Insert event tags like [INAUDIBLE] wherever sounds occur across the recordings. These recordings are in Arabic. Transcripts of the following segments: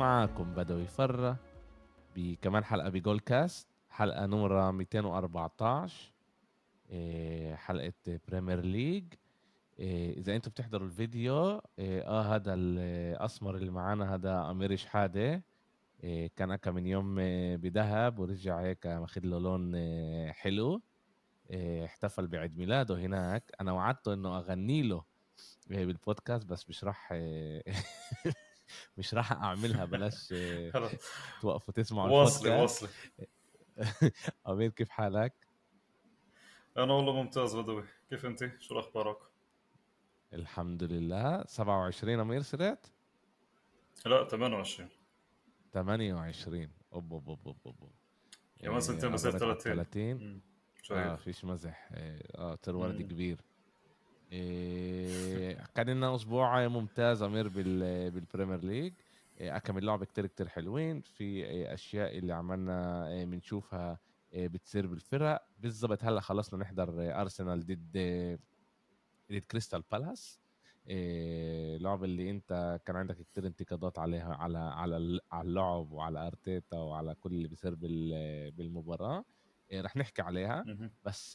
معاكم. بدوي فرة بكمان حلقة بجول كاست. حلقة نمرة 214 إيه، حلقة بريمير ليج إيه، إذا أنتم بتحضروا الفيديو إيه، آه هذا الأسمر اللي معانا هذا أمير شحادة. كان أكا من يوم بدهب ورجع هيك ماخذ له لون حلو. احتفل بعيد ميلاده هناك. أنا وعدته إنه أغني له بالبودكاست بس مش راح [LAUGHS] مش راح أعملها بلاش [LAUGHS] توقفوا تسمعوا واصلي واصلي. [LAUGHS] أمير كيف حالك؟ أنا والله ممتاز بدوي. كيف انت؟ شو أخبارك؟ الحمد لله. 27 أمير صرت؟ لا 28 28 أوب أوب أوب أوب أوب. كمان سنتين بصير 30 30 آه فيش مزح. آه ترورد كبير. إيه كان لنا أسبوع ممتاز أمير بالبريمير ليج. إيه اكمل لعبه كتير كتير حلوين. في أشياء اللي عملنا إيه بنشوفها إيه بتصير بالفرق. بالضبط هلأ خلصنا نحضر أرسنال ضد ضد كريستال بالاس. اللعبه اللي أنت كان عندك كتير انتقادات عليها على على على اللعب وعلى أرتيتا وعلى كل اللي بيصير بالمباراة. رح نحكي عليها. بس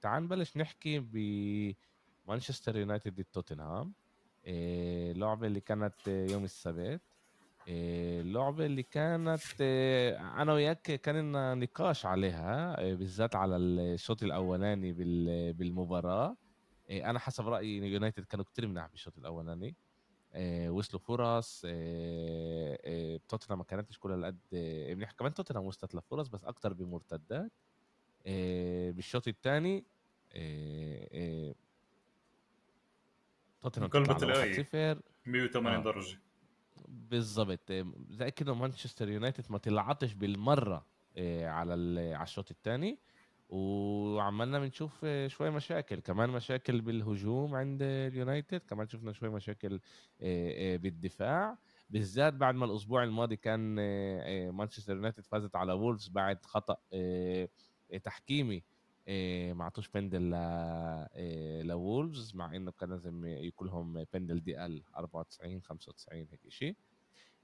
تعال نبلش نحكي ب مانشستر يونايتد ضد توتنهام. اللعبة آه، اللي كانت يوم السبت. اللعبة آه، اللي كانت أنا وياك كان لنا نقاش عليها بالذات على الشوط الأولاني بالمباراة. أنا حسب رأيي يونايتد كانوا كتير مناح بالشوط الأولاني. وصلوا فرص. توتنهام ما كانتش كل قد منيح كمان توتنهام وصلت لفرص بس أكتر بمرتدات. بالشوط الثاني توتنهام قلبت الآية 180 درجة. بالضبط. زي كده مانشستر يونايتد ما طلعتش بالمرة آه، على على الشوط الثاني. وعملنا بنشوف آه، شوي مشاكل. كمان مشاكل بالهجوم عند اليونايتد. كمان شفنا شوي مشاكل آه، بالدفاع. بالذات بعد ما الأسبوع الماضي كان مانشستر يونايتد فازت على وولفز بعد خطأ تحكيمي إيه ما عطوش بندل إيه لوولفز مع انه كان لازم يكون لهم بندل دي ال 94 95 هيك شيء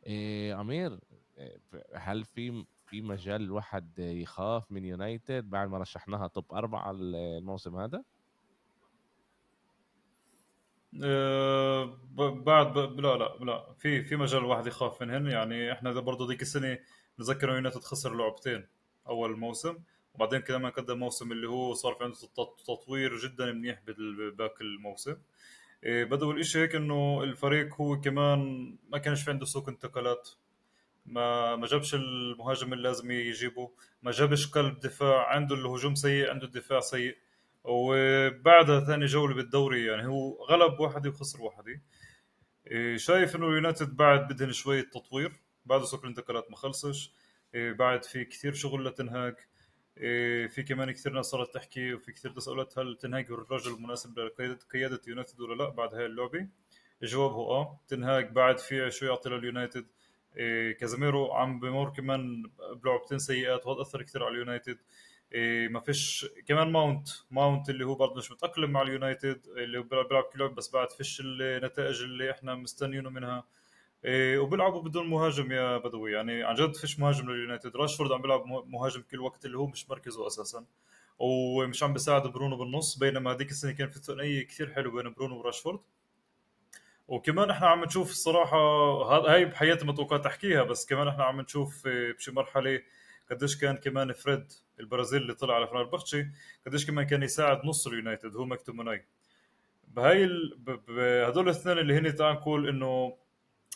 إيه أمير إيه، هل في في مجال الواحد يخاف من يونايتد بعد ما رشحناها top أربعة الموسم هذا؟ أه بعد. لا لا لا في في مجال الواحد يخاف منهن يعني إحنا برضه ذيك السنة نذكر يونايتد خسر لعبتين أول موسم وبعدين كمان قدم موسم اللي هو صار في عنده تطوير جدا منيح باقي الموسم. إيه، بدو الإشي هيك إنه الفريق هو كمان ما كانش في عنده سوق انتقالات. ما ما جابش المهاجم اللي لازم يجيبه. ما جابش قلب دفاع. عنده الهجوم سيء عنده الدفاع سيء. وبعدها ثاني جولة بالدوري يعني هو غلب واحدة وخسر واحدة إيه، شايف إنه اليونايتد بعد بدهن شوية تطوير. بعد سوق الانتقالات ما خلصش. إيه، بعد في كثير شغل لتنهاج إيه، في كمان كثير ناس صارت تحكي وفي كثير تساؤلات هل تنهاج هو الرجل المناسب لقيادة يونايتد ولا لا بعد هاي اللعبة؟ الجواب هو آه تنهاج. بعد في شو يعطي لليونايتد إيه كازاميرو عم بمر كمان بلعبتين سيئات وهذا أثر كثير على اليونايتد. إيه ما فيش كمان ماونت. ماونت اللي هو برضه مش متأقلم مع اليونايتد اللي بيلعب كل بس بعد فيش النتائج اللي إحنا مستنيينه منها. إيه وبيلعبوا بدون مهاجم يا بدوي. يعني عن جد فيش مهاجم لليونايتد. راشفورد عم بيلعب مهاجم كل وقت اللي هو مش مركزه أساسا. ومش عم بيساعد برونو بالنص بينما هذيك السنة كان في ثنائية كثير حلو بين برونو وراشفورد. وكمان إحنا عم نشوف الصراحه هاي بحياتي ما توقعت أحكيها بس كمان إحنا عم نشوف بشي مرحلة قديش كان كمان فريد البرازيل اللي طلع على فنربختشي قديش كمان كان يساعد نص اليونايتد هو مكتوميناي بهاي ال... هدول الاثنين اللي هن تعال نقول إنه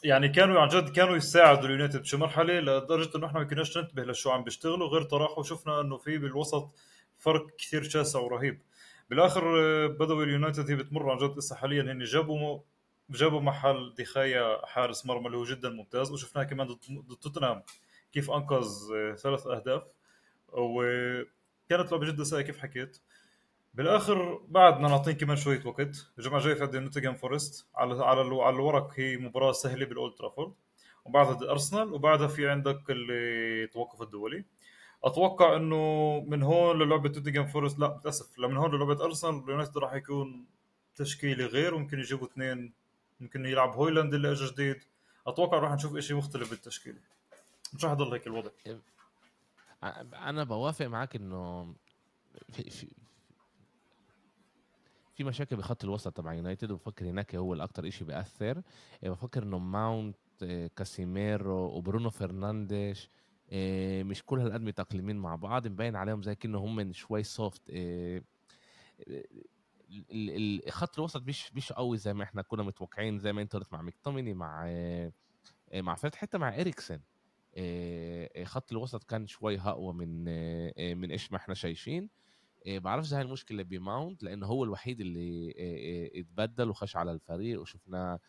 يعني كانوا عن جد كانوا يساعدوا اليونايتد بشي مرحلة لدرجة إنه إحنا ما كناش ننتبه لشو عم بيشتغلوا غير تراحوا شفنا إنه في بالوسط فرق كثير شاسع ورهيب. بالآخر آه، بدأوا اليونايتد هي بتمر عن جد هسه حاليا. هن جابوا جابوا محل دي خيا حارس مرمى اللي هو جدا ممتاز وشفناه كمان ضد توتنهام كيف أنقذ آه، ثلاث أهداف. وكانت لعبة جدا سيئة كيف حكيت؟ بالآخر بعدنا نعطيه كمان شوية وقت الجمعه الجايه في نوتنغهام فورست على على على الورق هي مباراة سهلة بالأولد ترافورد وبعدها أرسنال وبعدها في عندك التوقف الدولي. أتوقع إنه من هون للعبة نوتنغهام فورست لا للأسف من هون للعبة أرسنال اليونايتد راح يكون تشكيلة غير وممكن يجيبوا اثنين ممكن يلعب هويلاند اللي اجى جديد. أتوقع راح نشوف شيء مختلف بالتشكيلة. مش راح يضل هيك الوضع. أنا بوافق معك إنه في, في في مشاكل بخط الوسط تبع يونايتد وبفكر هناك هو الاكثر شيء بيأثر. بفكر إنه ماونت كاسيميرو وبرونو فرنانديش مش كل هالقد متاقلمين مع بعض مبين عليهم زي كأنه هم شوي soft خط الوسط مش مش قوي زي ما إحنا كنا متوقعين زي ما أنت قلت مع مكتوميني مع مع فريد حتى مع اريكسن خط الوسط كان شوي أقوى من من إيش ما إحنا شايفين. بعرفش هاي المشكلة بماونت لأنه هو الوحيد اللي اتبدل وخش على الفريق وشفناه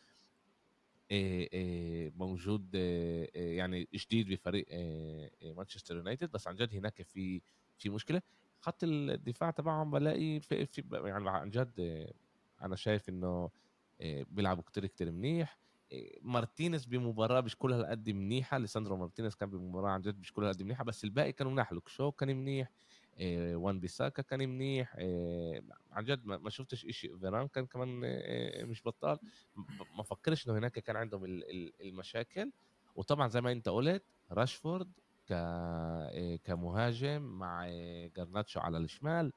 موجود يعني جديد بفريق مانشستر يونايتد. بس عن جد هناك في في مشكلة. خط الدفاع تبعهم بلاقي في, في يعني عن جد أنا شايف إنه بيلعبوا كتير كتير منيح. مارتينيز بمباراة مش كل هالقد منيحة. ليساندرو مارتينيز كان بمباراة عن جد مش كل هالقد منيحة. بس الباقي كانوا منيح لوك شو كان منيح؟ وان بيساكا كان منيح عن جد ما شفتش شيء فيران كان كمان مش بطال. ما فكرش إنه هناك كان عندهم المشاكل. وطبعا زي ما أنت قلت راشفورد ك كمهاجم مع جرناتشو على الشمال.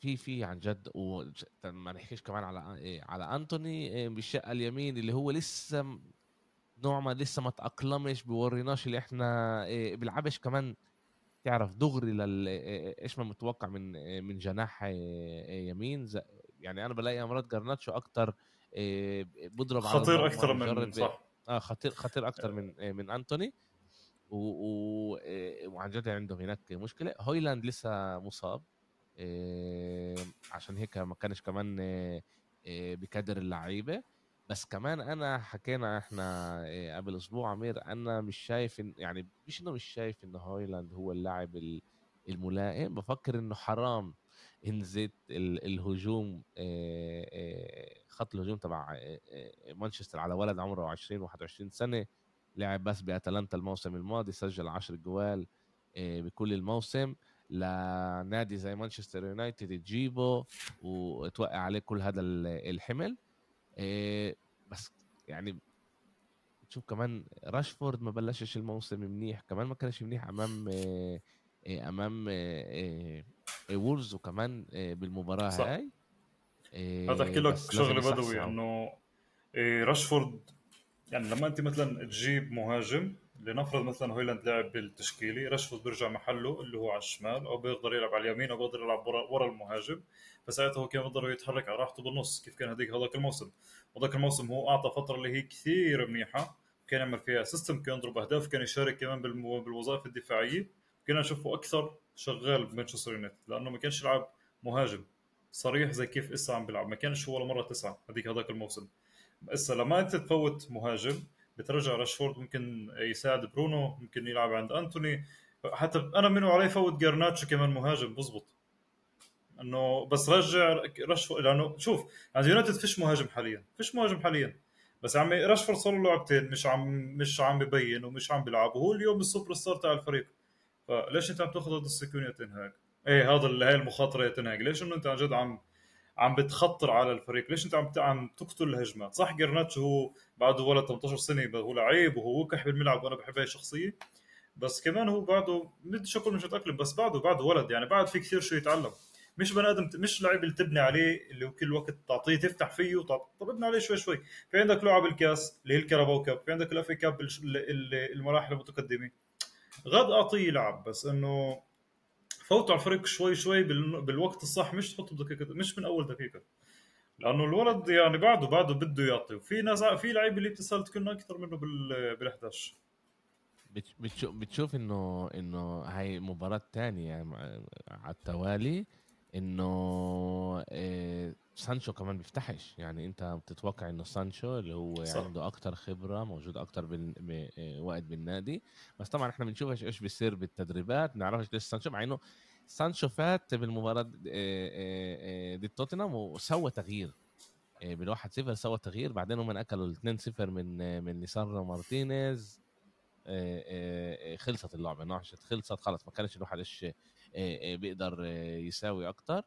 في في عن جد وما نحكيش كمان على على انتوني بالشقه اليمين اللي هو لسه نوع ما لسه ما تأقلمش بوريناش اللي إحنا بيلعبش كمان تعرف دغري لل إيش ما متوقع من من جناح يمين يعني أنا بلاقي امراض جرناتشو أكتر بضرب خطير أكثر من صح. آه خطير خطير أكثر من من أنتوني. و... و... وعن جد عندهم هناك مشكلة. هويلاند لسه مصاب عشان هيك ما كانش كمان بكادر اللعيبة. بس كمان أنا حكينا إحنا قبل أسبوع عمير أنا مش شايف إن يعني مش إنه مش شايف انه هويلاند هو اللاعب الملائم بفكر إنه حرام انزت الهجوم خط الهجوم تبع مانشستر على ولد عمره 20 21 سنة لعب بس بأتلانتا الموسم الماضي سجل 10 جوال بكل الموسم لنادي زي مانشستر يونايتد تجيبه وتوقع عليه كل هذا الحمل. بس يعني تشوف كمان راشفورد ما بلشش الموسم منيح كمان ما كانش منيح أمام أمام وولفز وكمان بالمباراة صح. هاي. هذا أحكي لك شغلة بدوي إنه راشفورد يعني لما أنت مثلا تجيب مهاجم لنفرض مثلا هويلاند لعب بالتشكيلة راشفورد بيرجع محله اللي هو على الشمال أو بيقدر يلعب على اليمين أو بيقدر يلعب ورا, ورا المهاجم. فساعتها هو كان بيقدر يتحرك على راحته بالنص كيف كان هذيك هذاك الموسم. وذاك الموسم هو أعطى فترة اللي هي كثير منيحة كان يعمل فيها assist كان يضرب أهداف كان يشارك كمان بالوظائف الدفاعية. كنا نشوفه أكثر شغال بمانشستر يونايتد لأنه ما كانش يلعب مهاجم صريح زي كيف إسا عم بيلعب. ما كانش ولا مرة تسعة هذيك هذاك الموسم. إسا لما أنت تفوت مهاجم بترجع راشفورد ممكن يساعد برونو ممكن يلعب عند أنتوني. حتى أنا منه عليه فوت جرناتشو كمان مهاجم بزبط. إنه بس رجع راشفورد لأنه شوف عند يونايتد فيش مهاجم حاليا فيش مهاجم حاليا. بس عمي راشفورد صار له لعبتين مش عم مش عم ببين ومش عم بيلعب وهو اليوم السوبر ستار تاع الفريق. فليش أنت عم تاخذ هذا ال סיכון يا تنهاج؟ إيه هذا هي المخاطرة يا تنهاج ليش إنه أنت عن جد عم عم بتخطر على الفريق؟ ليش أنت عم عم تقتل الهجمات صح جرناتشو هو بعده ولد 18 سنة هو لعيب وهو وكح بالملعب وأنا بحب هاي الشخصية. بس كمان هو بعده أقول مش متاقلم بس بعده بعده ولد. يعني بعد في كثير شو يتعلم. مش بني آدم مش لعيب اللي تبني عليه اللي كل وقت تعطيه تفتح فيه وتعطيه طب ابني عليه شوي شوي. في عندك لعب الكاس اللي هي ال Carabao Cup في عندك ال FA Cup المراحل المتقدمة. غد أعطيه يلعب بس إنه فوتوا على الفريق شوي شوي بالوقت الصح مش تحطه بدقيقة مش من أول دقيقة. لأنه الولد يعني بعده بعده بده يعطي. وفي ناس في لعيبه اللي بتسأل تكون أكثر منه بال 11 بتشوف بتشوف انه إنه هاي مباراة ثانية يعني على التوالي. إنه إيه سانشو كمان بيفتحش. يعني أنت بتتوقع إنه سانشو اللي هو صح. عنده أكتر خبرة موجود أكتر بال... وقت بالنادي. بس طبعا إحنا بنشوف إيش بيصير بالتدريبات ما بنعرفش ليش سانشو مع إنه سانشو فات بالمباراة ضد توتنهام وسوى تغيير. بالواحد صفر سوى تغيير. بعدين هم أكلوا الاثنين صفر من من ليساندرو مارتينيز خلصت اللعبة نعشت خلصت خلص ما كانش الواحد إيش بيقدر يساوي أكتر.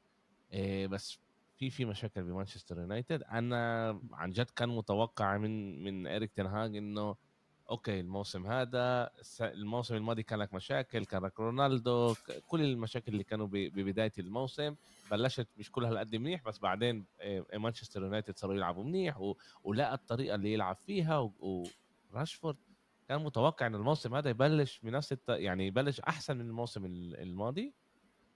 بس في في مشاكل بمانشستر يونايتد. أنا عن جد كان متوقع من من اريك تنهاج إنه okay الموسم هذا الموسم الماضي كان لك مشاكل كان لك رونالدو كل المشاكل اللي كانوا ببداية الموسم. بلشت مش كلها هالقد منيح بس بعدين آه، مانشستر يونايتد صاروا يلعبوا منيح ولقى الطريقة اللي يلعب فيها وراشفورد كان متوقع إن الموسم هذا يبلش بنفس الت... يعني يبلش أحسن من الموسم الماضي.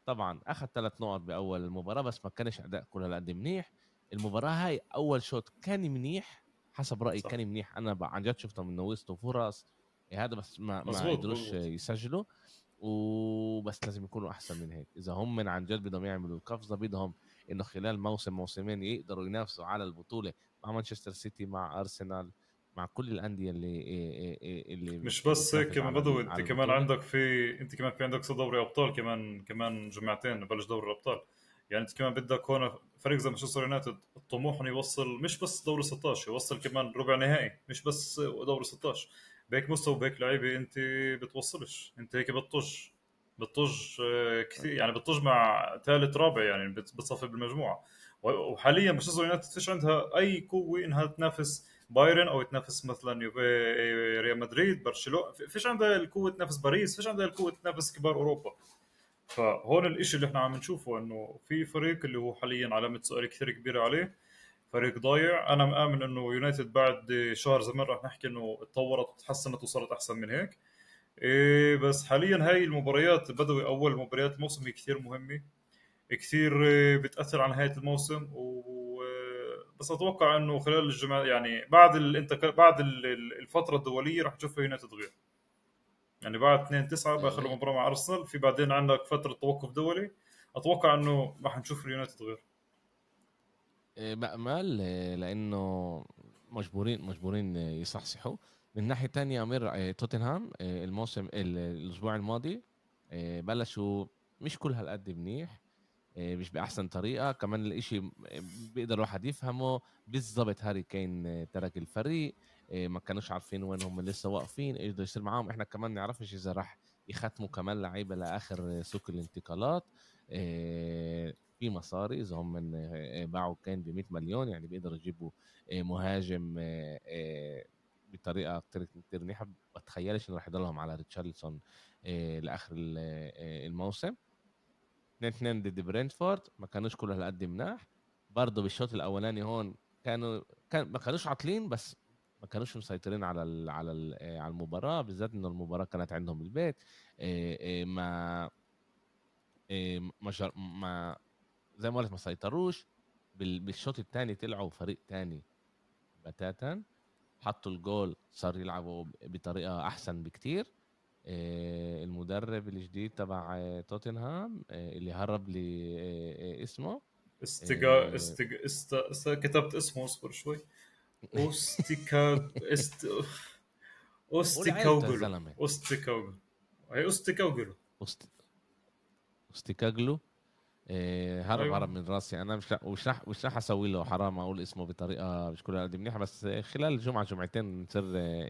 طبعا أخذ ثلاث نقط بأول المباراة بس ما كانش أداء كل هالقد منيح. المباراة هاي أول شوط كان منيح حسب رأيي صح. كان منيح. أنا عن جد شفتهم انه وسطوا فرص هذا بس ما ما قدروش يسجلوا. وبس لازم يكونوا أحسن من هيك. إذا هم من عن جد بدهم يعملوا القفزة بدهم إنه خلال موسم موسمين يقدروا ينافسوا على البطولة مع مانشستر سيتي مع أرسنال. مع كل الأندية اللي اللي مش بس هيك كمان بدو أنت كمان عندك في أنت كمان في عندك دوري أبطال كمان كمان جمعتين بلش دوري الأبطال. يعني أنت كمان بدك هون فريق زي مانشستر يونايتد الطموح إنه يوصل مش بس دوري 16 يوصل كمان ربع نهائي مش بس دوري 16 بهيك مستوى بهيك لعيبة أنت بتوصلش. أنت هيك بتطج بتطج آه، كثير يعني بتطج مع ثالث رابع يعني بتصفي بالمجموعة. وحاليا مانشستر يونايتد فيش عندها أي قوة إنها تنافس بايرن أو تنافس مثلا ريال مدريد برشلونة. فيش عندها القوة تنافس باريس فيش عندها القوة تنافس كبار أوروبا. فهون الإشي اللي إحنا عم نشوفه إنه في فريق اللي هو حاليا علامه سؤال كثير كبيره عليه فريق ضايع. أنا مآمن إنه يونايتد بعد شهر زمان راح نحكي إنه اتطورت وتحسنت وصارت أحسن من هيك. إيه بس حاليا هاي المباريات بدوي أول مباريات الموسم هي كثير مهمه كثير بتأثر على نهاية الموسم و بس أتوقع إنه خلال الجمع يعني بعد الانتك... بعد الفترة الدولية راح نشوف يونايتد غير يعني بعد 2 9 باخر. مباراه مع أرسنال في بعدين عندك فترة توقف دولي. أتوقع إنه راح نشوف اليونايتد غير بأمل إيه، لأنه مجبورين مجبورين يصحصحوا. من ناحية ثانية أمير إيه، توتنهام الموسم الأسبوع الماضي بلشوا مش كل هالقد منيح. مش بأحسن طريقة. كمان الإشي بيقدر الواحد يفهمه. بالضبط هاري كين ترك الفريق ما كانوش عارفين وين هم لسه واقفين إيش بده يصير معاهم. إحنا كمان نعرفش إذا راح يختموا كمان لعيبة لآخر سوق الانتقالات. في مصاري. إذا هم باعوا كين ب 100 مليون يعني بيقدروا يجيبوا مهاجم بطريقة كثير منيحه بتخيلش إنه راح يضلهم على ريتشارلسون لآخر الموسم. 2 2 ضد برينتفورد ما كانوش كل هالقد مناح. برضه بالشوط الأولاني هون كانوا كان ما كانوش عاطلين بس ما كانوش مسيطرين على ال على ال على المباراة بالذات إنه المباراة كانت عندهم بالبيت ما ما ما زي ما قلت ما سيطروش. بالشوط الثاني طلعوا فريق ثاني بتاتا. حطوا الجول صار يلعبوا بطريقة أحسن بكتير. المدرب الجديد تبع توتنهام اللي هرب لي اسمه استجا استج است... است... كتبت اسمه اصبر شوي. [LAUGHS] أوستيكا است أوستيكاوغلو. أوستيكاوغلو. هي أوستيكاوغلو. أوستيكاغلو. إيه هرب أيوة. هرب من راسي. أنا مش مش راح مش راح أسوي له حرام أقول اسمه بطريقة مش كلها قد منيحة بس خلال جمعه جمعتين نصير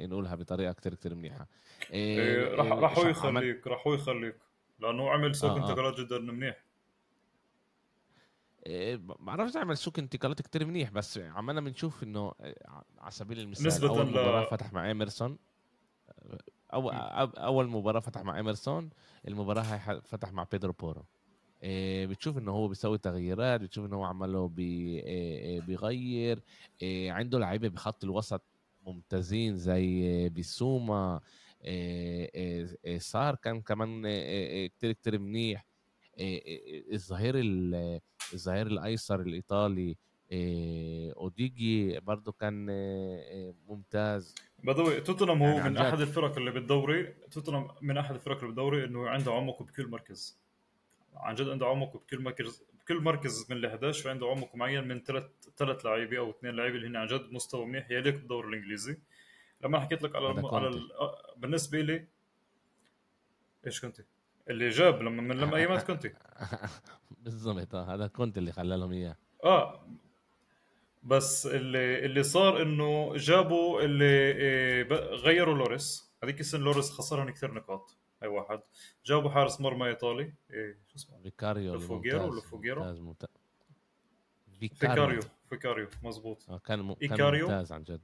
نقولها بطريقة كثير كثير منيحة. إيه, إيه راح راح هو يخليك راح هو يخليك. لأنه عمل سوق آه, آه. انتقالات جدا منيح. إيه ما بعرفش اعمل سوق انتقالات كتير منيح بس عمالنا بنشوف إنه على سبيل المثال نسبة أول مباراة فتح مع إيمرسون اول أول مباراة فتح مع إيمرسون المباراة هاي فتح مع بيدرو بورو. آه، بتشوف انه هو بيسوي تغييرات بتشوف انه هو عماله بي آه، آه، بيغير عنده لعيبة بخط الوسط ممتازين زي بيسوما صار كان كمان كتير كتير منيح. الظهير الظهير الأيسر الإيطالي أوديجي برضه كان ممتاز. بدوي توتنهام هو يعني من أحد الفرق اللي بالدوري توتنهام من أحد الفرق اللي بالدوري إنه عنده عمق بكل مركز. عن جد عنده عمق بكل مركز بكل مركز من ال 11 في عنده عمق معين من ثلاث ثلاث لعيبه أو اثنين لعيبه اللي هن عن جد مستوى منيح يليق بالدوري الإنجليزي. لما حكيت لك على الم... على ال... آه، بالنسبة لي إيش كنت اللي جاب لما من لما أيامات [LAUGHS] كنت [LAUGHS] بالضبط آه هذا كنت اللي خلى لهم إياه. آه بس اللي اللي صار إنه جابوا اللي إيه، غيروا لوريس. هذيك السنة لوريس خسرهم كثير نقاط. هاي واحد. جابوا حارس مرمى إيطالي. إيه شو اسمه؟ فيكاريو لوفوجيرو لوفوجيرو. ممتاز ممتاز. فيكاريو فيكاريو. مزبوط آه كان م... كان؟ ممتاز عن جد.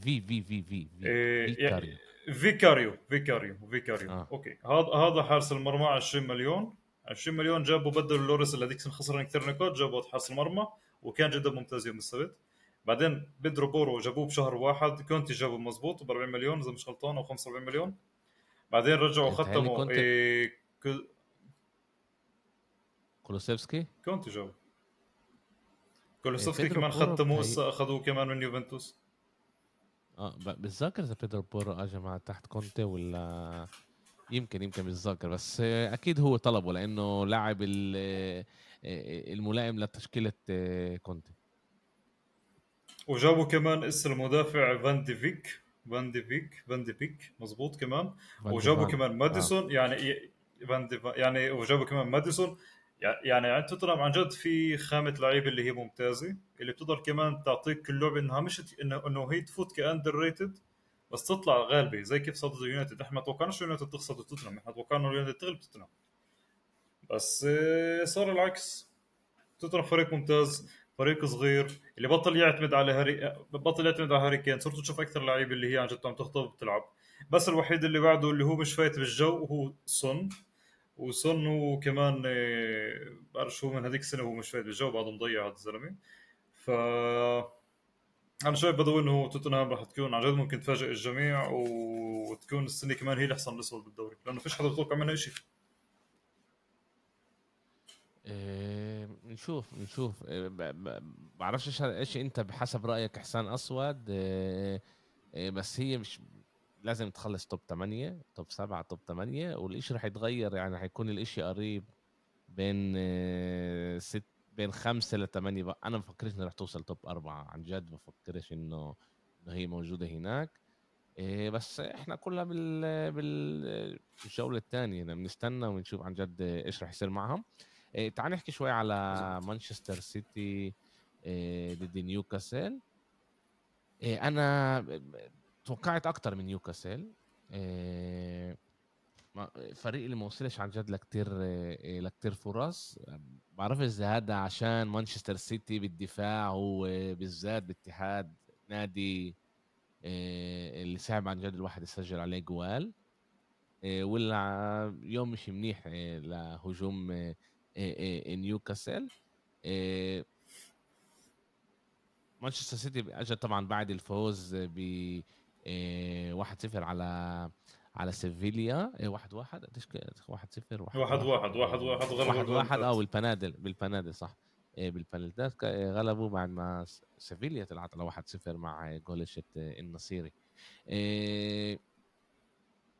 في في في في إيه، فيكاريو. فيكاريو فيكاريو فيكاريو. آه. أوكي. هذا هذا حارس المرمى 20 مليون. 20 مليون جابوا بدلوا لوريس اللي هذيك خسران كثير نقاط جابوا حارس المرمى وكان جدا ممتاز يوم السبت. بعدين بيدرو بورو جابوه بشهر واحد. كونتي جابه مزبوط ب 40 مليون إذا مش غلطان أو 45 مليون. بعدين رجعوا ختموا كونتي- إيه كو- كولوسيفسكي؟ كونتي جابه. كولوسيفسكي بيدرو كمان ختموه بتهيأ- هسه أخذوه كمان من يوفنتوس. آه بتذكر إذا بيدرو بورو اجى مع تحت كونتي ولا؟ يمكن يمكن بتذكر بس آه، أكيد هو طلبه لأنه لاعب آه، آه، الملائم لتشكيلة آه، كونتي. وجابوا كمان اسم المدافع فان دي فين. فان دي فين فان دي فين مزبوط كمان. وجابوا. كمان ماديسون يعني ي- فان دي يعني وجابوا كمان ماديسون. يع- يعني عند توتنهام عن جد في خامة لعيبه اللي هي ممتازة اللي بتقدر كمان تعطيك اللعبه إنها مش إنه إنه هي تفوت underrated بس تطلع غالبة زي كيف صارت يونايتد إحنا ما توقعناش يونايتد تخسر توتنهام إحنا توقعنا يونايتد تغلب توتنهام. بس آه، صار العكس. توتنهام فريق ممتاز. فريق صغير اللي بطل يعتمد على هاري بطل يعتمد على هاري كين صرتوا تشوف أكثر لعيبه اللي هي عن جد عم تخطب وبتلعب بس الوحيد اللي بعده اللي هو مش فايت بالجو هو سون. وسون هو كمان آه، بعرف شو من هذيك السنة هو مش فايت بالجو بعده مضيع هذا الزلمة. ف أنا شايف بدوي إنه توتنهام راح تكون عن جد ممكن تفاجئ الجميع وتكون السنة كمان هي الأحسن الاسود بالدوري لأنه فيش حدا بتوقع منها شيء إيه، نشوف نشوف ب- ب- بعرفش إيش أنت بحسب رأيك حسان أسود. إيه، إيه، بس هي مش لازم تخلص توب 8 توب 7 توب 8 والشيء رح يتغير. يعني حيكون الإشي قريب بين ست بين خمسة لثمانية. أنا ما بفكرش انها رح توصل توب أربعة. عن جد بفكرش إنه إنه هي موجودة هناك. بس إحنا كلها بال بالجولة الثانية بنستنى ونشوف عن جد إيش رح يصير معهم. إيه تعال نحكي شوي على. مانشستر سيتي إيه ضد نيوكاسل. إيه أنا توقعت أكتر من نيوكاسل. إيه فريق اللي ما وصلش عن جد لكتير إيه لكتير فرص. بعرف اذا هذا عشان مانشستر سيتي بالدفاع هو بالذات باتحاد نادي إيه اللي صعب عن جد الواحد يسجل عليه جوال. إيه ولا يوم مش منيح إيه لهجوم إيه إيه إيه نيوكاسل إيه مانشستر سيتي اجى طبعا بعد الفوز ب إيه 1-0 على على سيفيليا إيه 1 1 قديش كان؟ 1 0 واحد واحد. واحد واحد وغلبوا واحد واحد آه البلنتات. والبنالتي بالبنالتي صح. بالبنالتات غلبوا بعد ما سيفيليا طلعت على 1-0 مع جولشة النصيري.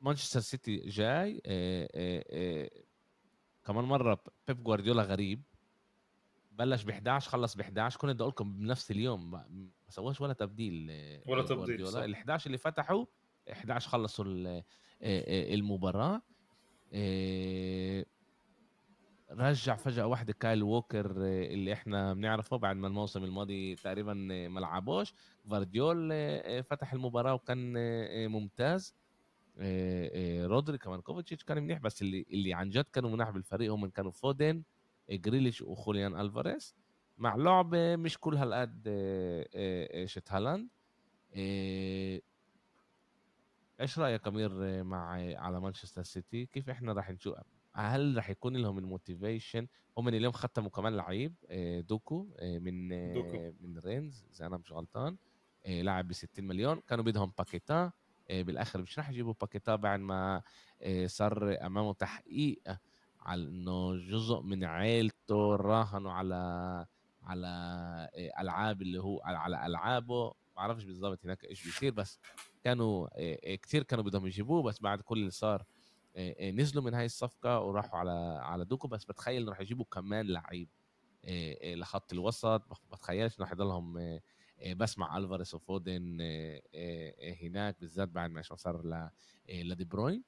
مانشستر سيتي جاي كمان مرة بيب جوارديولا غريب. بلش ب 11 خلص ب 11 كنت بدي أقول لكم بنفس اليوم ما سواش ولا تبديل آه، ولا تبديل،. ال 11 اللي فتحوا 11 خلصوا آه، آه، المباراة. رجع فجأة واحدة كايل ووكر اللي إحنا بنعرفه بعد ما الموسم الماضي تقريبا ما لعبوش. جفارديول فتح المباراة وكان ممتاز. رودري كمان كوفاتشيتش كان منيح بس اللي اللي عن جد كانوا مناح بالفريق هم كانوا فودن آه، جريليش وخوليان ألفاريز مع لعبة مش كل هالقد آه، آه، آه، شت هالاند. آه، إيش رأيك أمير آه، مع آه، على مانشستر سيتي؟ كيف إحنا راح نشوف هل راح يكون لهم ال motivation؟ هم اليوم ختموا كمان لعيب آه، دوكو آه، من آه، دوكو. من رين إذا أنا مش غلطان آه، لاعب ب 60 مليون. كانوا بدهم باكيتا. آه، بالآخر مش راح يجيبوا باكيتا بعد ما آه، صار أمامه تحقيق على إنه جزء من عيلته راهنوا على على آه، ألعاب اللي هو على, ألعابه. ما بعرفش بالضبط هناك إيش بيصير بس كانوا كثير كانوا بدهم يجيبوه بس بعد كل اللي صار آه، آه، نزلوا من هاي الصفقة وراحوا على على دوكو. بس بتخيل إنه راح يجيبوا كمان لعيب آه، آه، لخط الوسط. بتخيلش إنه راح آه، آه، بس مع ألفاريس وفودن آه، آه، هناك بالذات بعد ما ما صار لدي بروين.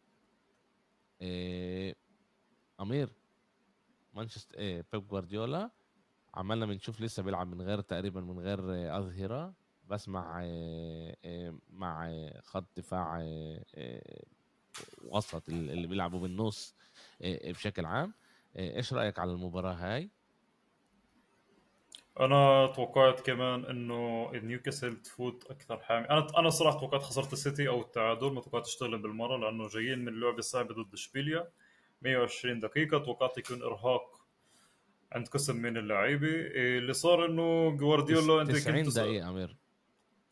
أمير مانشستر بيب جوارديولا عمالنا بنشوف لسه بيلعب من غير تقريبا من غير أظهرة. بس مع خط دفاع وسط ال- اللي بيلعبوا بالنص بشكل عام. إيش رأيك على المباراة هاي؟ أنا توقعت كمان إنه نيوكاسل تفوت أكثر حامي. أنا أنا صراحة توقعت خسارة السيتي أو التعادل ما توقعت تغلب بالمرة لأنه جايين من لعبه صعبه ضد إشبيليا. 120 دقيقة توقعت يكون إرهاق عند قسم من اللعيبة. إيه، اللي صار إنه جوارديولا أنت 90 دقيقة أمير.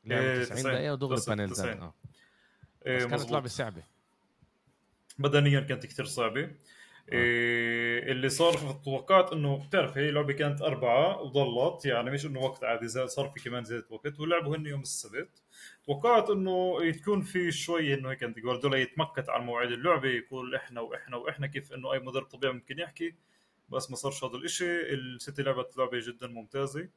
لعب 90 دقيقة ودغري بنالتي آه. بس كانت لعبة صعبة. بدنيا كانت كثير صعبة. إيه اللي صار توقعت إنه بتعرف هي لعبة كانت أربعة وضلت يعني مش إنه وقت عادي زي صار في كمان زيادة وقت ولعبوا هن يوم السبت. توقعت إنه تكون في شوي إنه هيك جوارديولا يتمكت على مواعيد اللعبة يقول إحنا وإحنا وإحنا كيف إنه أي مدرب طبيعي ممكن يحكي بس ما صارش هذا الإشي. السيتي لعبت لعبة جدا ممتازة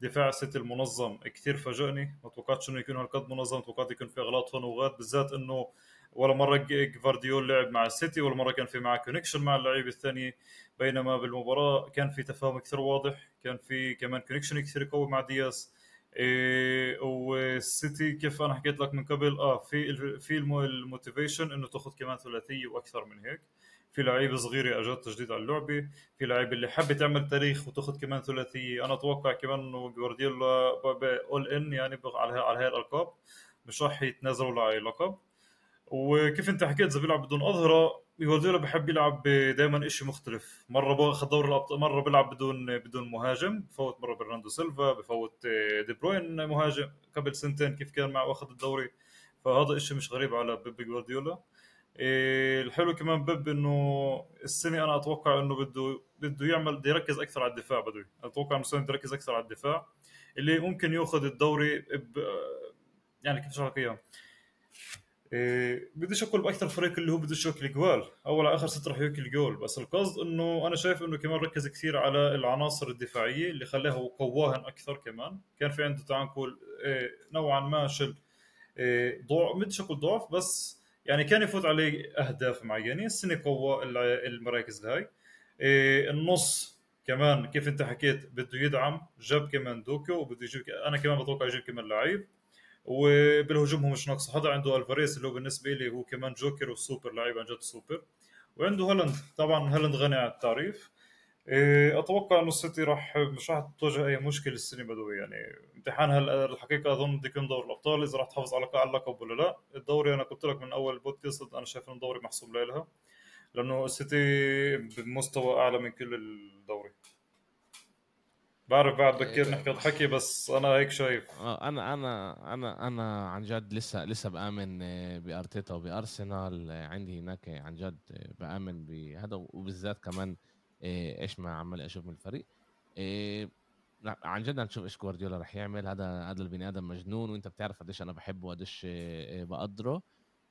دفاع السيتي المنظم كثير فاجئني ما توقعتش إنه يكون هالقد منظم توقعت يكون في إغلاط هون وغاد بالذات إنه ولا مرة جفارديول لعب مع السيتي ولا مرة كان في معه connection مع اللعيبه الثانية بينما بالمباراة كان في تفاهم كثير واضح كان في كمان connection كثير قوي مع دياس إيه والسيتي كيف أنا حكيت لك من قبل؟ آه في في ال motivation إنه تاخذ كمان ثلاثية وأكثر من هيك. في لعيبه صغيره اجت تجديد على اللعبة. في لعيبه اللي حابه تعمل تاريخ وتاخذ كمان ثلاثية. أنا أتوقع كمان إنه جوارديولا اول ان يعني على على هاي الألقاب. مش راح يتنازلوا على لقب. وكيف انت حكيت اذا بيلعب بدون أظهرة جوارديولا بحب يلعب دائما شيء مختلف. مرة باخذ دوري الابطال مرة بيلعب بدون بدون مهاجم بفوت مرة برناردو سيلفا بفوت دي بروين مهاجم. قبل سنتين كيف كان معه واخذ الدوري فهذا شيء مش غريب على بيب جوارديولا. إيه الحلو كمان بيب إنه السنة أنا أتوقع إنه بده بده يعمل بده يركز أكثر على الدفاع بده أتوقع إنه السنة يركز أكثر على الدفاع. اللي ممكن يأخذ الدوري. يعني كيف أشرح اياها إيه بديش أقول بأكثر فريق اللي هو بدوش ياكل جوال أول على آخر ست راح ياكل جول بس القصد إنه أنا شايف إنه كمان ركز كثير على العناصر الدفاعية اللي خلاها وقواهن أكثر كمان. كان في عنده تعال نقول إيه نوعا ما شل إيه ضعف. بديش أقول ضعف بس يعني كان يفوت عليه أهداف معينة. السنة قوى المراكز هاي. إيه النص كمان كيف أنت حكيت بده يدعم. جاب كمان Doku وبده يجيب أنا كمان بتوقع يجيب كمان لعيب. وبالهجوم هو مش ناقص. هذا عنده ألفاريز اللي هو بالنسبة لي هو كمان جوكر وسوبر لعيب عن جد سوبر. وعنده هالاند. طبعا هالاند غني عن التعريف. إيه، أتوقع إنه السيتي راح مش راح تواجه أي مشكلة السنة بدوي. يعني امتحان هلا الحقيقة أظن بده يكون دور الأبطال. إذا راح تحافظ على اللقب ولا لا. الدوري أنا قلت لك من أول البودكاست أنا شايف إنه الدوري محسوم لها لأنه السيتي بمستوى أعلى من كل الدوري. بعرف بعد بكير إيه، نحكي الحكي بس أنا هيك شايف. آه، أنا أنا أنا أنا عن جد لسه لسه بآمن آه، بأرتيتا وبأرسنال. آه، عندي هناك عن جد بآمن بهذا وبالذات كمان إيش ما عمال أشوف من الفريق. عن جد نشوف إيش جوارديولا رح يعمل. هذا هذا البني آدم مجنون وأنت بتعرف قديش أنا بحبه وقديش بقدره.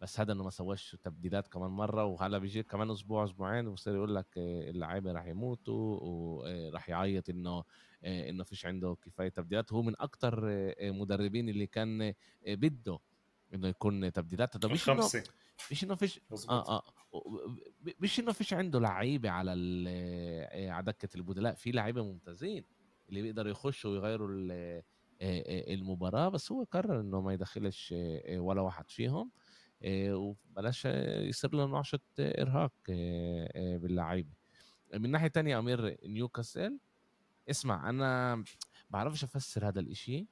بس هذا انه ما سواش تبديلات كمان مرة وهلا بيجي كمان أسبوع أسبوعين وبصير يقول لك اللعيبه رح يموتوا ورح يعيط إنه آه، إنه فيش عنده كفاية تبديلات. هو من أكثر آه، مدربين اللي كان آه، بده إنه يكون تبديلات. هذا مش إنه مش إنه فيش آه آه مش إنه فيش عنده لعيبة على على دكة البدلاء. في لعيبه ممتازين اللي بيقدروا يخشوا ويغيروا المباراة. بس هو قرر إنه ما يدخلش ولا واحد فيهم. وبلاش يصير له نعشة إرهاق باللعيبة. من ناحية تانية أمير نيوكاسل اسمع أنا بعرفش أفسر هذا الإشي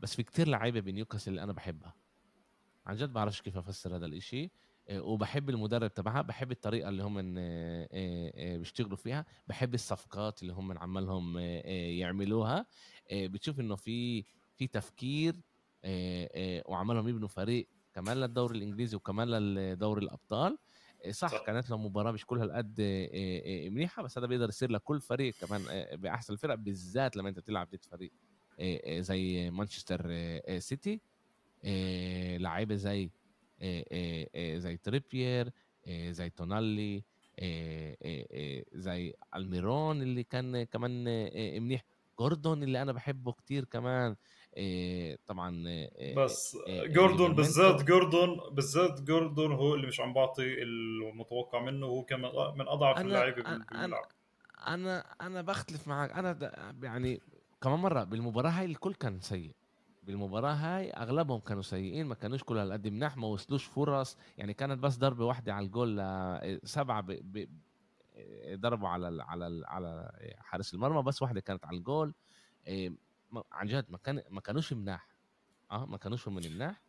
بس في كتير لعيبة بنيوكاسل اللي أنا بحبها. عن جد بعرفش كيف أفسر هذا الإشي آه، وبحب المدرب تبعها بحب الطريقة اللي هم آه، آه، بيشتغلوا فيها بحب الصفقات اللي هم عمالهم يعملوها. بتشوف إنه في في تفكير وعمالهم يبنوا فريق كمان للدوري الإنجليزي وكمان للدوري الأبطال. صح, صح. كانت له مباراة مش كل هالقد منيحة بس هذا بيقدر يصير لكل فريق كمان بأحسن الفرق بالذات لما أنت تلعب ضد فريق زي مانشستر سيتي. لعيبة زي زي تريبير زي تونالي زي ألميرون اللي كان كمان منيح. جوردون اللي أنا بحبه كتير كمان طبعا إيه بس إيه جوردون بالذات جوردون بالذات جوردون هو اللي مش عم بعطي المتوقع منه وهو كمان من أضعف اللعيبة بالملعب. أنا أنا بختلف معك. أنا يعني كمان مرة بالمباراة هاي الكل كان سيء. بالمباراة هاي أغلبهم كانوا سيئين ما كانوش كل هالقد مناح ما وصلوش فرص. يعني كانت بس ضربة واحدة على الجول سبعة ب... ب... ضربوا على ال... على ال... على حارس المرمى بس واحدة كانت على الجول. عن جد ما كان ما كانوش مناح. آه ما كانوش من مناح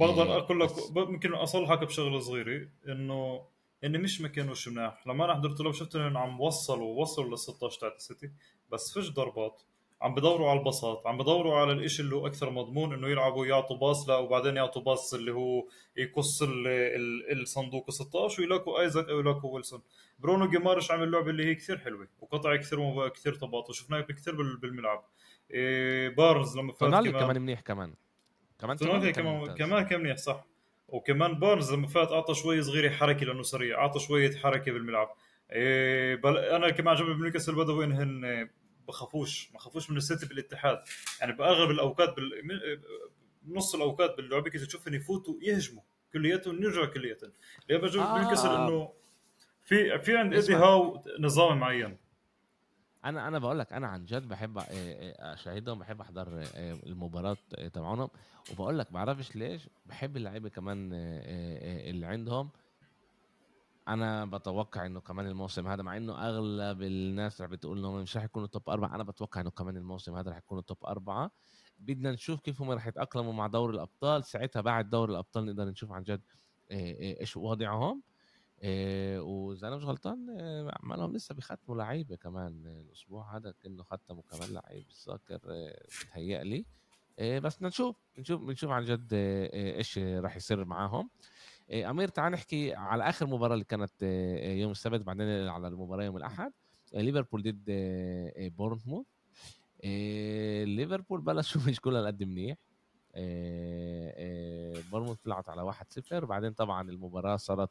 إيه أقول لك بس ممكن أصلحك بشغلة صغيرة إنه إني مش ما كانوش مناح. لما أنا حضرت لهم شفت إنهم عم وصلوا وصلوا لل 16 تاعت السيتي بس فيش ضربات. عم بدوروا على البساط عم بدوروا على الإشي اللي هو أكثر مضمون إنه يلعبوا يعطوا باص لا وبعدين يعطوا باص اللي هو بقص ال- ال- الصندوق 16 ويلاقوا آيزاك أو يلاقوا ويلسون. برونو جيماريش عامل لعبة اللي هي كثير حلوة وقطع كثير كثير طابات وشفناه كثير بال- بالملعب. إيه بارنز لما فات تونالي كمان كمان منيح كمان كمان تونالي كمان. كمان كان منيح صح وكمان بارنز لما فات أعطى شوي صغيرة حركة لأنه سريع أعطى شوية حركة بالملعب إيه بل... أنا كمان عجبني بنيوكاسل بدوي إنهن بخافوش ما خافوش من السيتي بالاتحاد يعني بأغلب الأوقات بال... نص الأوقات باللعبه كنت تشوف ان يفوتوا يهجموا كلياتهم يرجعوا كلياتهم اللي بجوز آه. بنيوكاسل إنه في في عند إيدي. هاو نظام معين أنا أنا بقول لك أنا عن جد بحب اشاهدهم بحب احضر المباراة تبعهم. وبقول لك بعرفش ليش بحب اللعيبة كمان اللي عندهم. أنا بتوقع انه كمان الموسم هذا مع انه اغلب الناس رح بتقول إنهم مش رح يكونوا توب أربعة أنا بتوقع انه كمان الموسم هذا رح يكونوا توب أربعة. بدنا نشوف كيف هم رح يتأقلموا مع دوري الأبطال. ساعتها بعد دوري الأبطال نقدر نشوف عن جد إيش وضعهم. إيه وإذا أنا مش غلطان عمالهم لسه بيختموا لعيبه كمان الأسبوع هذا كأنه ختموا كمان [LAUGHS] لعيب الساكر إيه بتهيألي إيه بس نشوف نشوف بنشوف عن جد إيش راح يصير معاهم أمير تعال نحكي على آخر مباراة اللي كانت يوم السبت بعدين على المباراة يوم الأحد. إيه ليفربول ضد بورنموث. ليفربول بلشوا [LAUGHS] مش كلها قد منيح. بورنموث طلعت على 1-0 بعدين طبعا المباراة صارت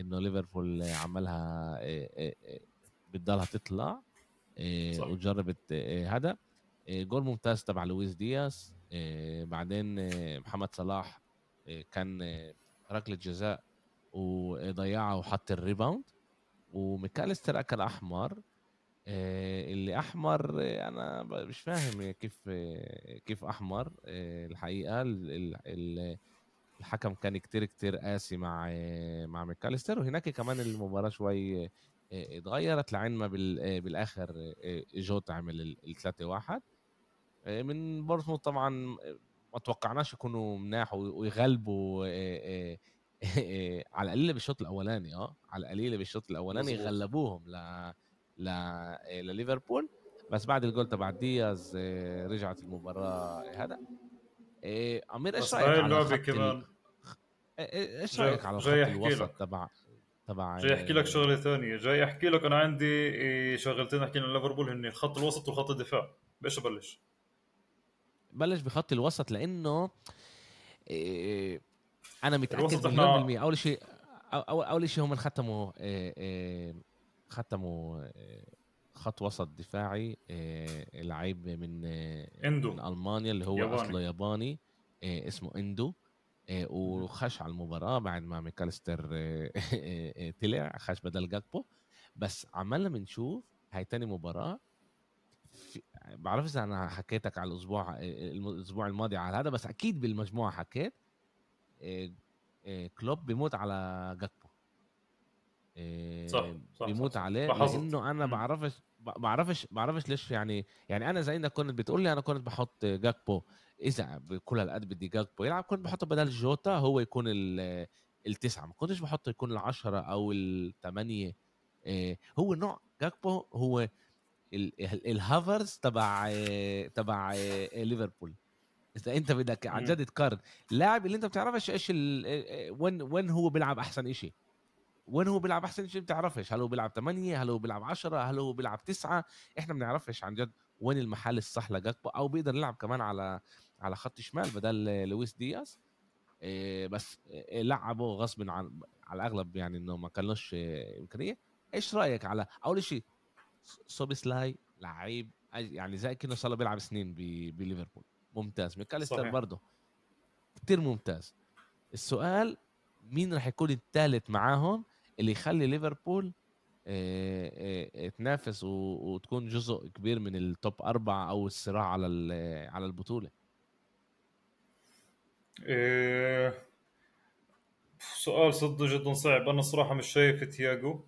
انه ليفربول عملها إيه إيه إيه بتضلها تطلع. وجربت هذا. جول ممتاز تبع لويس دياس بعدين محمد صلاح كان ركلة جزاء وضيعها وحط ال rebound. وميكاليستر أكل أحمر. اللي أحمر أنا مش فاهم كيف كيف أحمر الحقيقة. ال- ال- ال- الحكم كان كتير كتير قاسي مع مع ميكاليستر وهناك كمان المباراة شوي آه، اتغيرت لعين ما بال- آه، بالآخر آه، جوتا عمل ال 3 1 من بورتموث طبعا ما توقعناش يكونوا مناح ويغلبوا [LAUGHS] على القليله بالشوط الأولاني آه على القليله بالشوط الأولاني. غلبوهم ل ل لليفربول. بس بعد الجول تبع دياز رجعت المباراة هذا آه، أمير إيش رأيك على اللعبه خط كمان إيه- إيش جاي- رأيك على الخط أحكي الوسط. تبع تبع جاي أحكي لك شغلة ثانية جاي أحكي لك أنا عندي إيه، شغلتين أحكي عن ليفربول هن الخط الوسط وخط الدفاع بايش ابلش؟ بلش بخط الوسط لأنه إيه أنا متأكد مليون بالمية أول شيء اول أول شيء هم ختموا إيه إيه ختموا إيه خط وسط دفاعي إيه لعيب من إيه إندو. من ألمانيا اللي هو ياباني. أصله ياباني إيه اسمه إندو وخش على المباراة بعد ما إيه [LAUGHS] طلع خش بدل جاكبو. بس عمالنا بنشوف هاي تاني مباراة في بعرف إذا أنا حكيتك على الأسبوع الأسبوع الماضي على هذا بس أكيد بالمجموعة حكيت كلوب بيموت على جاكبو. إيه، صح، صح، بيموت صح. عليه لاحظت. لأنه أنا مم. بعرفش بعرفش بعرفش ليش يعني يعني أنا زي إنك كنت بتقول لي أنا كنت بحط جاكبو إذا بكل هالقد بدي جاكبو يلعب كنت بحطه بدل جوتا هو يكون ال- التسعة ما كنتش بحطه يكون العشرة أو الثمانيه إيه، هو نوع جاكبو هو ال- ال- الهافرز تبع آه، تبع آه، ليفربول إذا أنت بدك عن. جد تقارن لاعب اللي أنت بتعرفش إيش آه، آه، وين وين هو بيلعب أحسن إشي وين هو بيلعب أحسن شيء؟ بتعرفش. هل هو بيلعب 8 هل هو بيلعب 10 هل هو بيلعب 9 إحنا بنعرفش عن جد وين المحل الصح لجاكبو أو بيقدر يلعب كمان على على خط شمال بدل آه، لويس دياز. إيه، بس إيه، لعبه غصب عن على الأغلب يعني إنه ما كانوش إيه، إمكانية. إيش رأيك على أول شيء سوبوسلاي لعيب يعني زي كأنه صار بيلعب سنين بليفربول. ممتاز. ميكاليستر. برضه. كتير ممتاز. السؤال مين راح يكون الثالث معاهم؟ اللي يخلي ليفربول إيه، إيه، تنافس وتكون جزء كبير من ال top أربعة أو الصراع على على البطولة. إيه سؤال صدق جدا صعب. أنا الصراحه مش شايف تياجو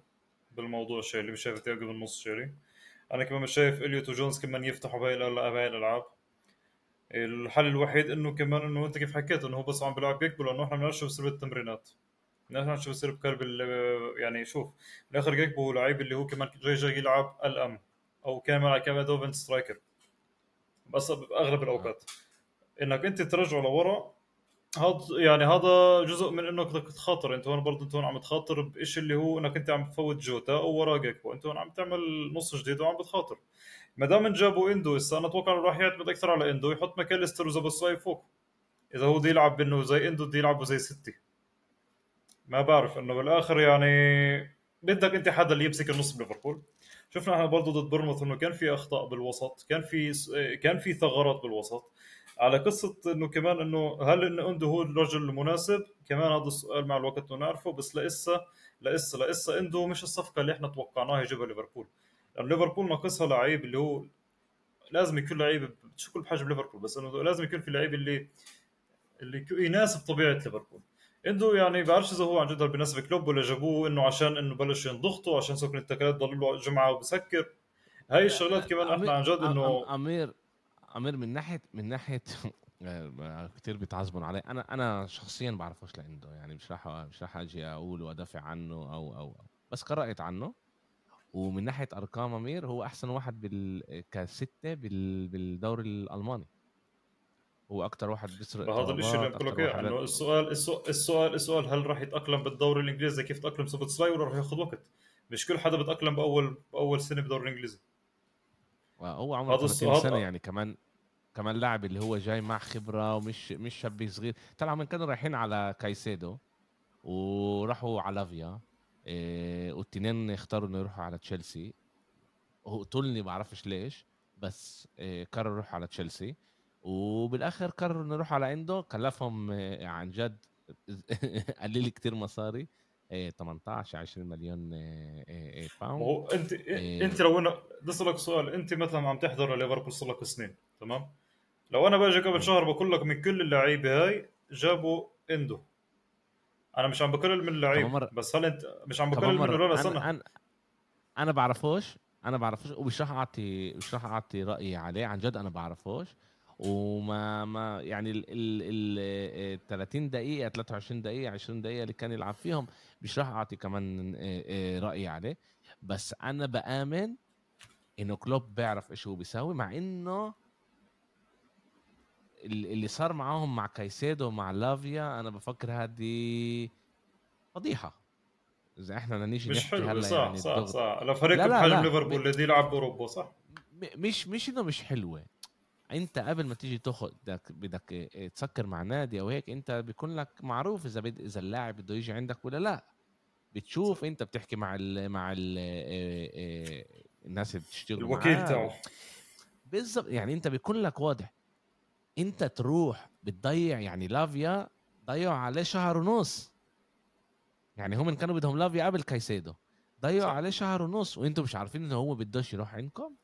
بالموضوع شيري مش شايف تياجو بالنص شيري أنا كمان مش شايف إليوت وجونز كمان يفتحوا بهاي الألعاب. الحل الوحيد إنه كمان إنه أنت كيف حكيت إنه هو بس عم بيلعب يكبر لأنه إحنا شو بصير نحن شو بصير بكرب يعني شوف بالاخر جيكبو هو لعيب اللي هو كمان جاي جاي يلعب الأم أو كمان كمان دوفن سترايكر. بس باغلب الأوقات. إنك أنت ترجعه لورا هذا يعني هذا جزء من إنك بدك تخاطر. أنت هون برضه أنت هون عم تخاطر بشيء اللي هو إنك أنت عم تفوت جوتا أو ورا جيكبو أنت هون عم تعمل نص جديد وعم بتخاطر. ما دام جابوا إندو هسه أنا أتوقع إنه راح يعتمد أكثر على إندو يحط ماكاليستر وزبساي فوق. إذا هو بده يلعب انه زي إندو بده يلعبه زي ستي ما بعرف إنه بالآخر يعني بدك أنت حدا اللي يمسك النص بليفربول. شفنا إحنا برضه ضد بورنموث إنه كان في أخطاء بالوسط كان في كان في ثغرات بالوسط. على قصة إنه كمان إنه هل انه أندو هو الرجل المناسب؟ كمان هذا السؤال مع الوقت نعرفه بس لسه لسه لسه أندو مش الصفقة اللي إحنا توقعناها يجيبها ليفربول. لأنه ليفربول ناقصها لعيب اللي هو لازم يكون لعيب مش كل بحاجه ليفربول بس إنه لازم يكون في لعيب اللي اللي يناسب طبيعة ليفربول. اندو يعني بعرفش إذا هو عن جد بيناسب كلوب ولا جابوه إنه عشان إنه بلش ينضغطوا عشان سكن التكلات ضل له جمعة وبسكر. هاي الشغلات كمان إحنا عن جد إنه امير أمير من ناحيه من ناحية [LAUGHS] كثير بيتعذبون علي. أنا أنا شخصيا بعرفوش لعنده. يعني مش راح مش راح أجي أقول وأدافع عنه أو أو, أو. بس قرأت عنه. ومن ناحية أرقام أمير هو أحسن واحد بال كستة بال... بالدوري الألماني. هو أكثر واحد بيسرق هذا الشيء اللي بقول لك اياه إنه السؤال السؤال السؤال هل راح يتأقلم بالدوري الإنجليزي كيف تأقلم سلاي ولا راح ياخذ وقت. مش كل حدا بتاقلم بأول بأول سنة بالدوري الإنجليزي. هو عمره 30 سنة يعني كمان كمان لاعب اللي هو جاي مع خبرة ومش مش شاب صغير. طلعوا من كانوا رايحين على كايسيدو وراحوا على لافيا. إيه والتنين اختاروا إنه يروحوا على تشيلسي. هو قتلني ما بعرفش ليش بس إيه قرر يروح على تشيلسي. وبالآخر قرر إنه يروح على عنده كلفهم إيه عن جد [LAUGHS] قلل كتير مصاري. إيه 18 20 مليون إيه إيه باوند هو أنت إيه أنت لو أنا بدي اسالك سؤال أنت مثلا عم تحضر ليفربول صار لك سنين تمام؟ لو أنا باجي قبل شهر بقول لك من كل اللعيبة هاي جابوا إندو. أنا مش عم بقلل من اللعيب بس هل أنت مش عم بقلل من ولا أنا أنا, أنا بعرفوش أنا بعرفوش ومش راح أعطي مش راح أعطي رأيي عليه عن جد أنا بعرفوش. وما ما يعني ال ال 30 دقيقة 23 دقيقة 20 دقيقة اللي كان يلعب فيهم مش راح أعطي كمان رأيي عليه. بس أنا بآمن انه كلوب بيعرف إيش هو بيساوي مع إنه اللي صار معاهم مع كايسيدو ومع لافيا أنا بفكر هذه فضيحة. إذا إحنا بدنا نيجي مش حلو صح يعني صح الضغط. صح. لفريق بحجم ليفربول اللي يلعب باوروبا صح؟ مش مش إنه مش حلوة. انت قبل ما تيجي تاخذ بدك بدك تسكر مع نادي أو هيك انت بيكون لك معروف إذا بد... إذا اللاعب بده يجي عندك ولا لا. بتشوف انت بتحكي مع ال مع ال الناس اللي بتشتغل الوكيل تاعه. بالضبط يعني انت بيكون لك واضح. انت تروح بتضيع يعني لافيا ضيعوا عليه شهر ونص. يعني هم كانوا بدهم لافيا قبل كايسيدو ضيعوا عليه شهر ونص وأنتم مش عارفين إنه هو بدوش يروح عندكم؟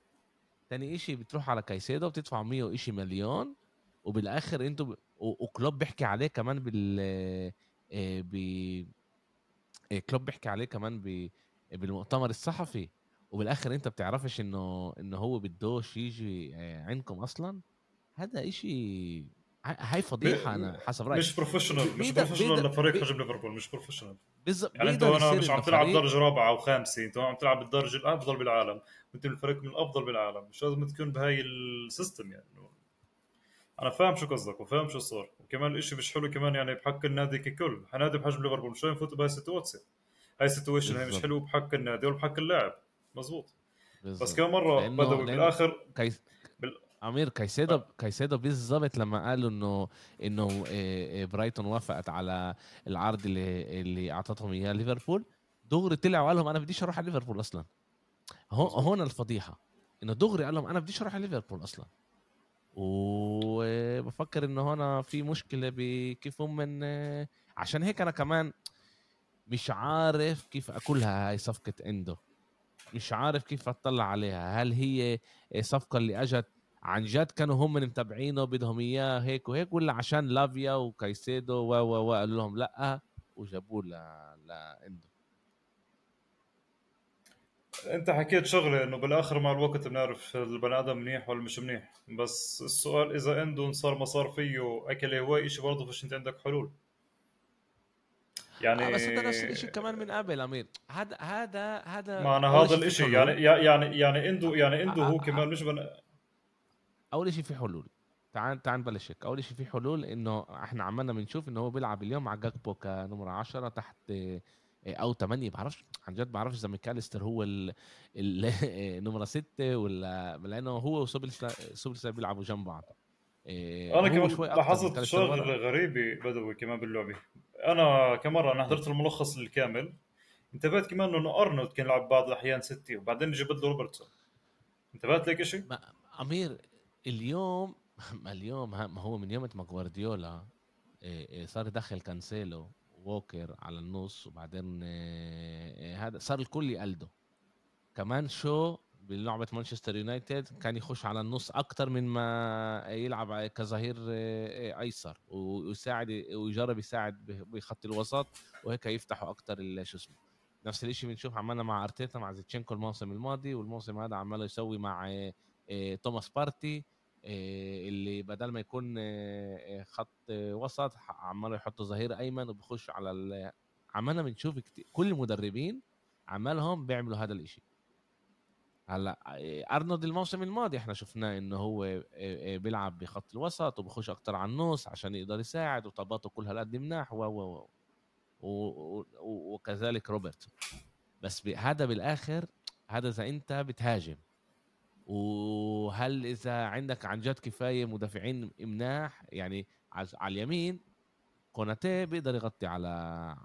تاني إشي بتروح على كايسيدو بتدفع 100 وإشي مليون وبالآخر أنتوا ب... وكلوب بيحكي عليه كمان بال آه، ب آه، كلوب بيحكي عليه كمان ب... بالمؤتمر الصحفي. وبالآخر أنت بتعرفش إنه إنه هو بدوش يجي آه، عندكم أصلا؟ هذا إشي هاي فضيحة أنا حسب رأيي. مش professional مش professional لفريق حجم ليفربول مش professional بالضبط يعني انت هنا مش عم تلعب درجه رابعه أو خامسه انت عم تلعب بالدرجه الافضل بالعالم وانت الفريق من الافضل بالعالم مش لازم تكون بهاي ال system يعني. أنا فاهم شو قصدك وفاهم شو صار وكمان الاشي مش حلو كمان يعني بحق النادي ككل. نادي بحجم ليفربول مش يفوت بهاي ال situation؟ هاي ال situation هي مش حلو بحق النادي ولا بحق اللاعب. مزبوط. بس كمان مرة بدأوا بالآخر case أمير كايسيدو كايسيدو بالضبط لما قالوا إنه إنه آه، آه، برايتون وافقت على العرض اللي اللي أعطتهم إياه ليفربول دغري طلع وقال لهم أنا بديش أروح على ليفربول أصلا. هون الفضيحة إنه دغري قال لهم أنا بديش أروح على ليفربول أصلا. وبفكر إنه هنا في مشكلة بكيف هم من عشان هيك أنا كمان مش عارف كيف أكلها هاي صفقة إندو. مش عارف كيف أطلع عليها. هل هي صفقة اللي أجت عن جد كانوا هم متابعينه بدهم إياه هيك وهيك ولا عشان لافيا وكايسيدو و و قالوا لهم لأ وجابوه ل لإندو. أنت حكيت شغلة إنه بالآخر مع الوقت بنعرف البني آدم منيح ولا مش منيح. بس السؤال إذا عنده صار ما صار فيه اكل هواي شيء برضه فيش أنت عندك حلول. يعني آه بس انت نفس الشيء كمان من قبل أمير. هذا هذا هذا ما أنا هذا الشيء يعني يعني يعني عنده يعني عنده هو كمان مش بن... أول شيء في حلول. تعال تعال نبلش هيك. أول شيء في حلول إنه إحنا عمالنا بنشوف إنه هو بيلعب اليوم مع جاكبو كنمرة 10 تحت أو 8 بعرفش عن جد بعرفش إذا ميكاليستر هو النمره 6 ولا لأنه هو وسوبل بيلعبوا جنب بعض أنا كمان لاحظت شغله غريبه بدوي كمان باللعبة. أنا كمان مرة أنا حضرت الملخص الكامل. انتبهت كمان إنه أرنولد كان يلعب بعض الأحيان six وبعدين جبت له روبرتسون. انتبهت لك شيء؟ أمير اليوم [LAUGHS] اليوم ما هو من يوم ما جوارديولا صار يدخل كانسيلو ووكر على النص وبعدين هذا صار الكل يقلده. كمان شو بلعبة مانشستر يونايتد كان يخش على النص أكتر من ما يلعب كظهير أيسر ويساعد ويجرب يساعد بخط الوسط وهيك يفتحوا أكتر شو اسمه نفس الشيء بنشوف عملنا مع أرتيتا مع زينتشينكو الموسم الماضي والموسم هذا عماله يسوي مع توماس بارتي اللي بدل ما يكون خط وسط عماله يحط ظهير أيمن وبخش على عمالنا بنشوف كل المدربين عمالهم بيعملوا هذا الإشي. هلأ أرنولد الموسم الماضي إحنا شفناه إنه هو بيلعب بخط الوسط وبخش أكتر على النص عشان يقدر يساعد وطاباته كلها هالقد مناح و و و وكذلك روبرتسون بس هذا بالآخر هذا إذا أنت بتهاجم وهل إذا عندك عن جد كفاية مدافعين مناح يعني على اليمين كوناتي بيقدر يغطي على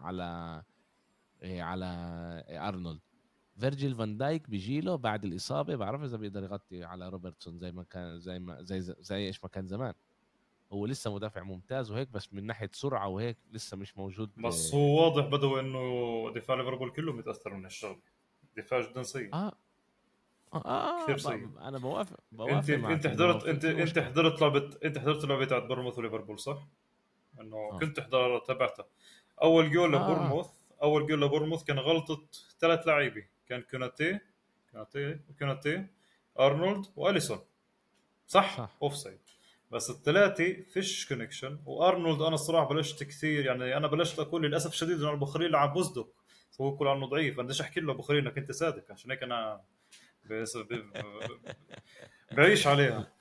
على على أرنولد. فيرجيل فان دايك بيجي له بعد الإصابة بعرف إذا بيقدر يغطي على روبرتسون زي ما كان زي ما زي زي إيش ما كان زمان. هو لسه مدافع ممتاز وهيك بس من ناحية سرعة وهيك لسه مش موجود بس هو واضح بدو إنه دفاع ليفربول كله متأثر من الشغل. دفاع جدا سيء. آه آه كثير سيء أنا بوافق بوافق انت أنت حضرت انت أنت حضرت لعبه أنت حضرت لعبة تاعت بورموث وليفربول صح؟ إنه آه. كنت تحضر تبعتها أول جول آه. لبورموث أول جول لبورموث كان غلطة ثلاث لعيبه كان كوناتي كوناتي كوناتي أرنولد وأليسون. صح, صح. offside بس الثلاثة فيش connection وأرنولد أنا الصراحة بلشت كثير. يعني أنا بلشت أقول للأسف الشديد إنه البخاري لعب بوزدك هو يقول عنه ضعيف. بديش أحكي له بخاري إنك أنت صادق. عشان هيك أنا بعيش عليها.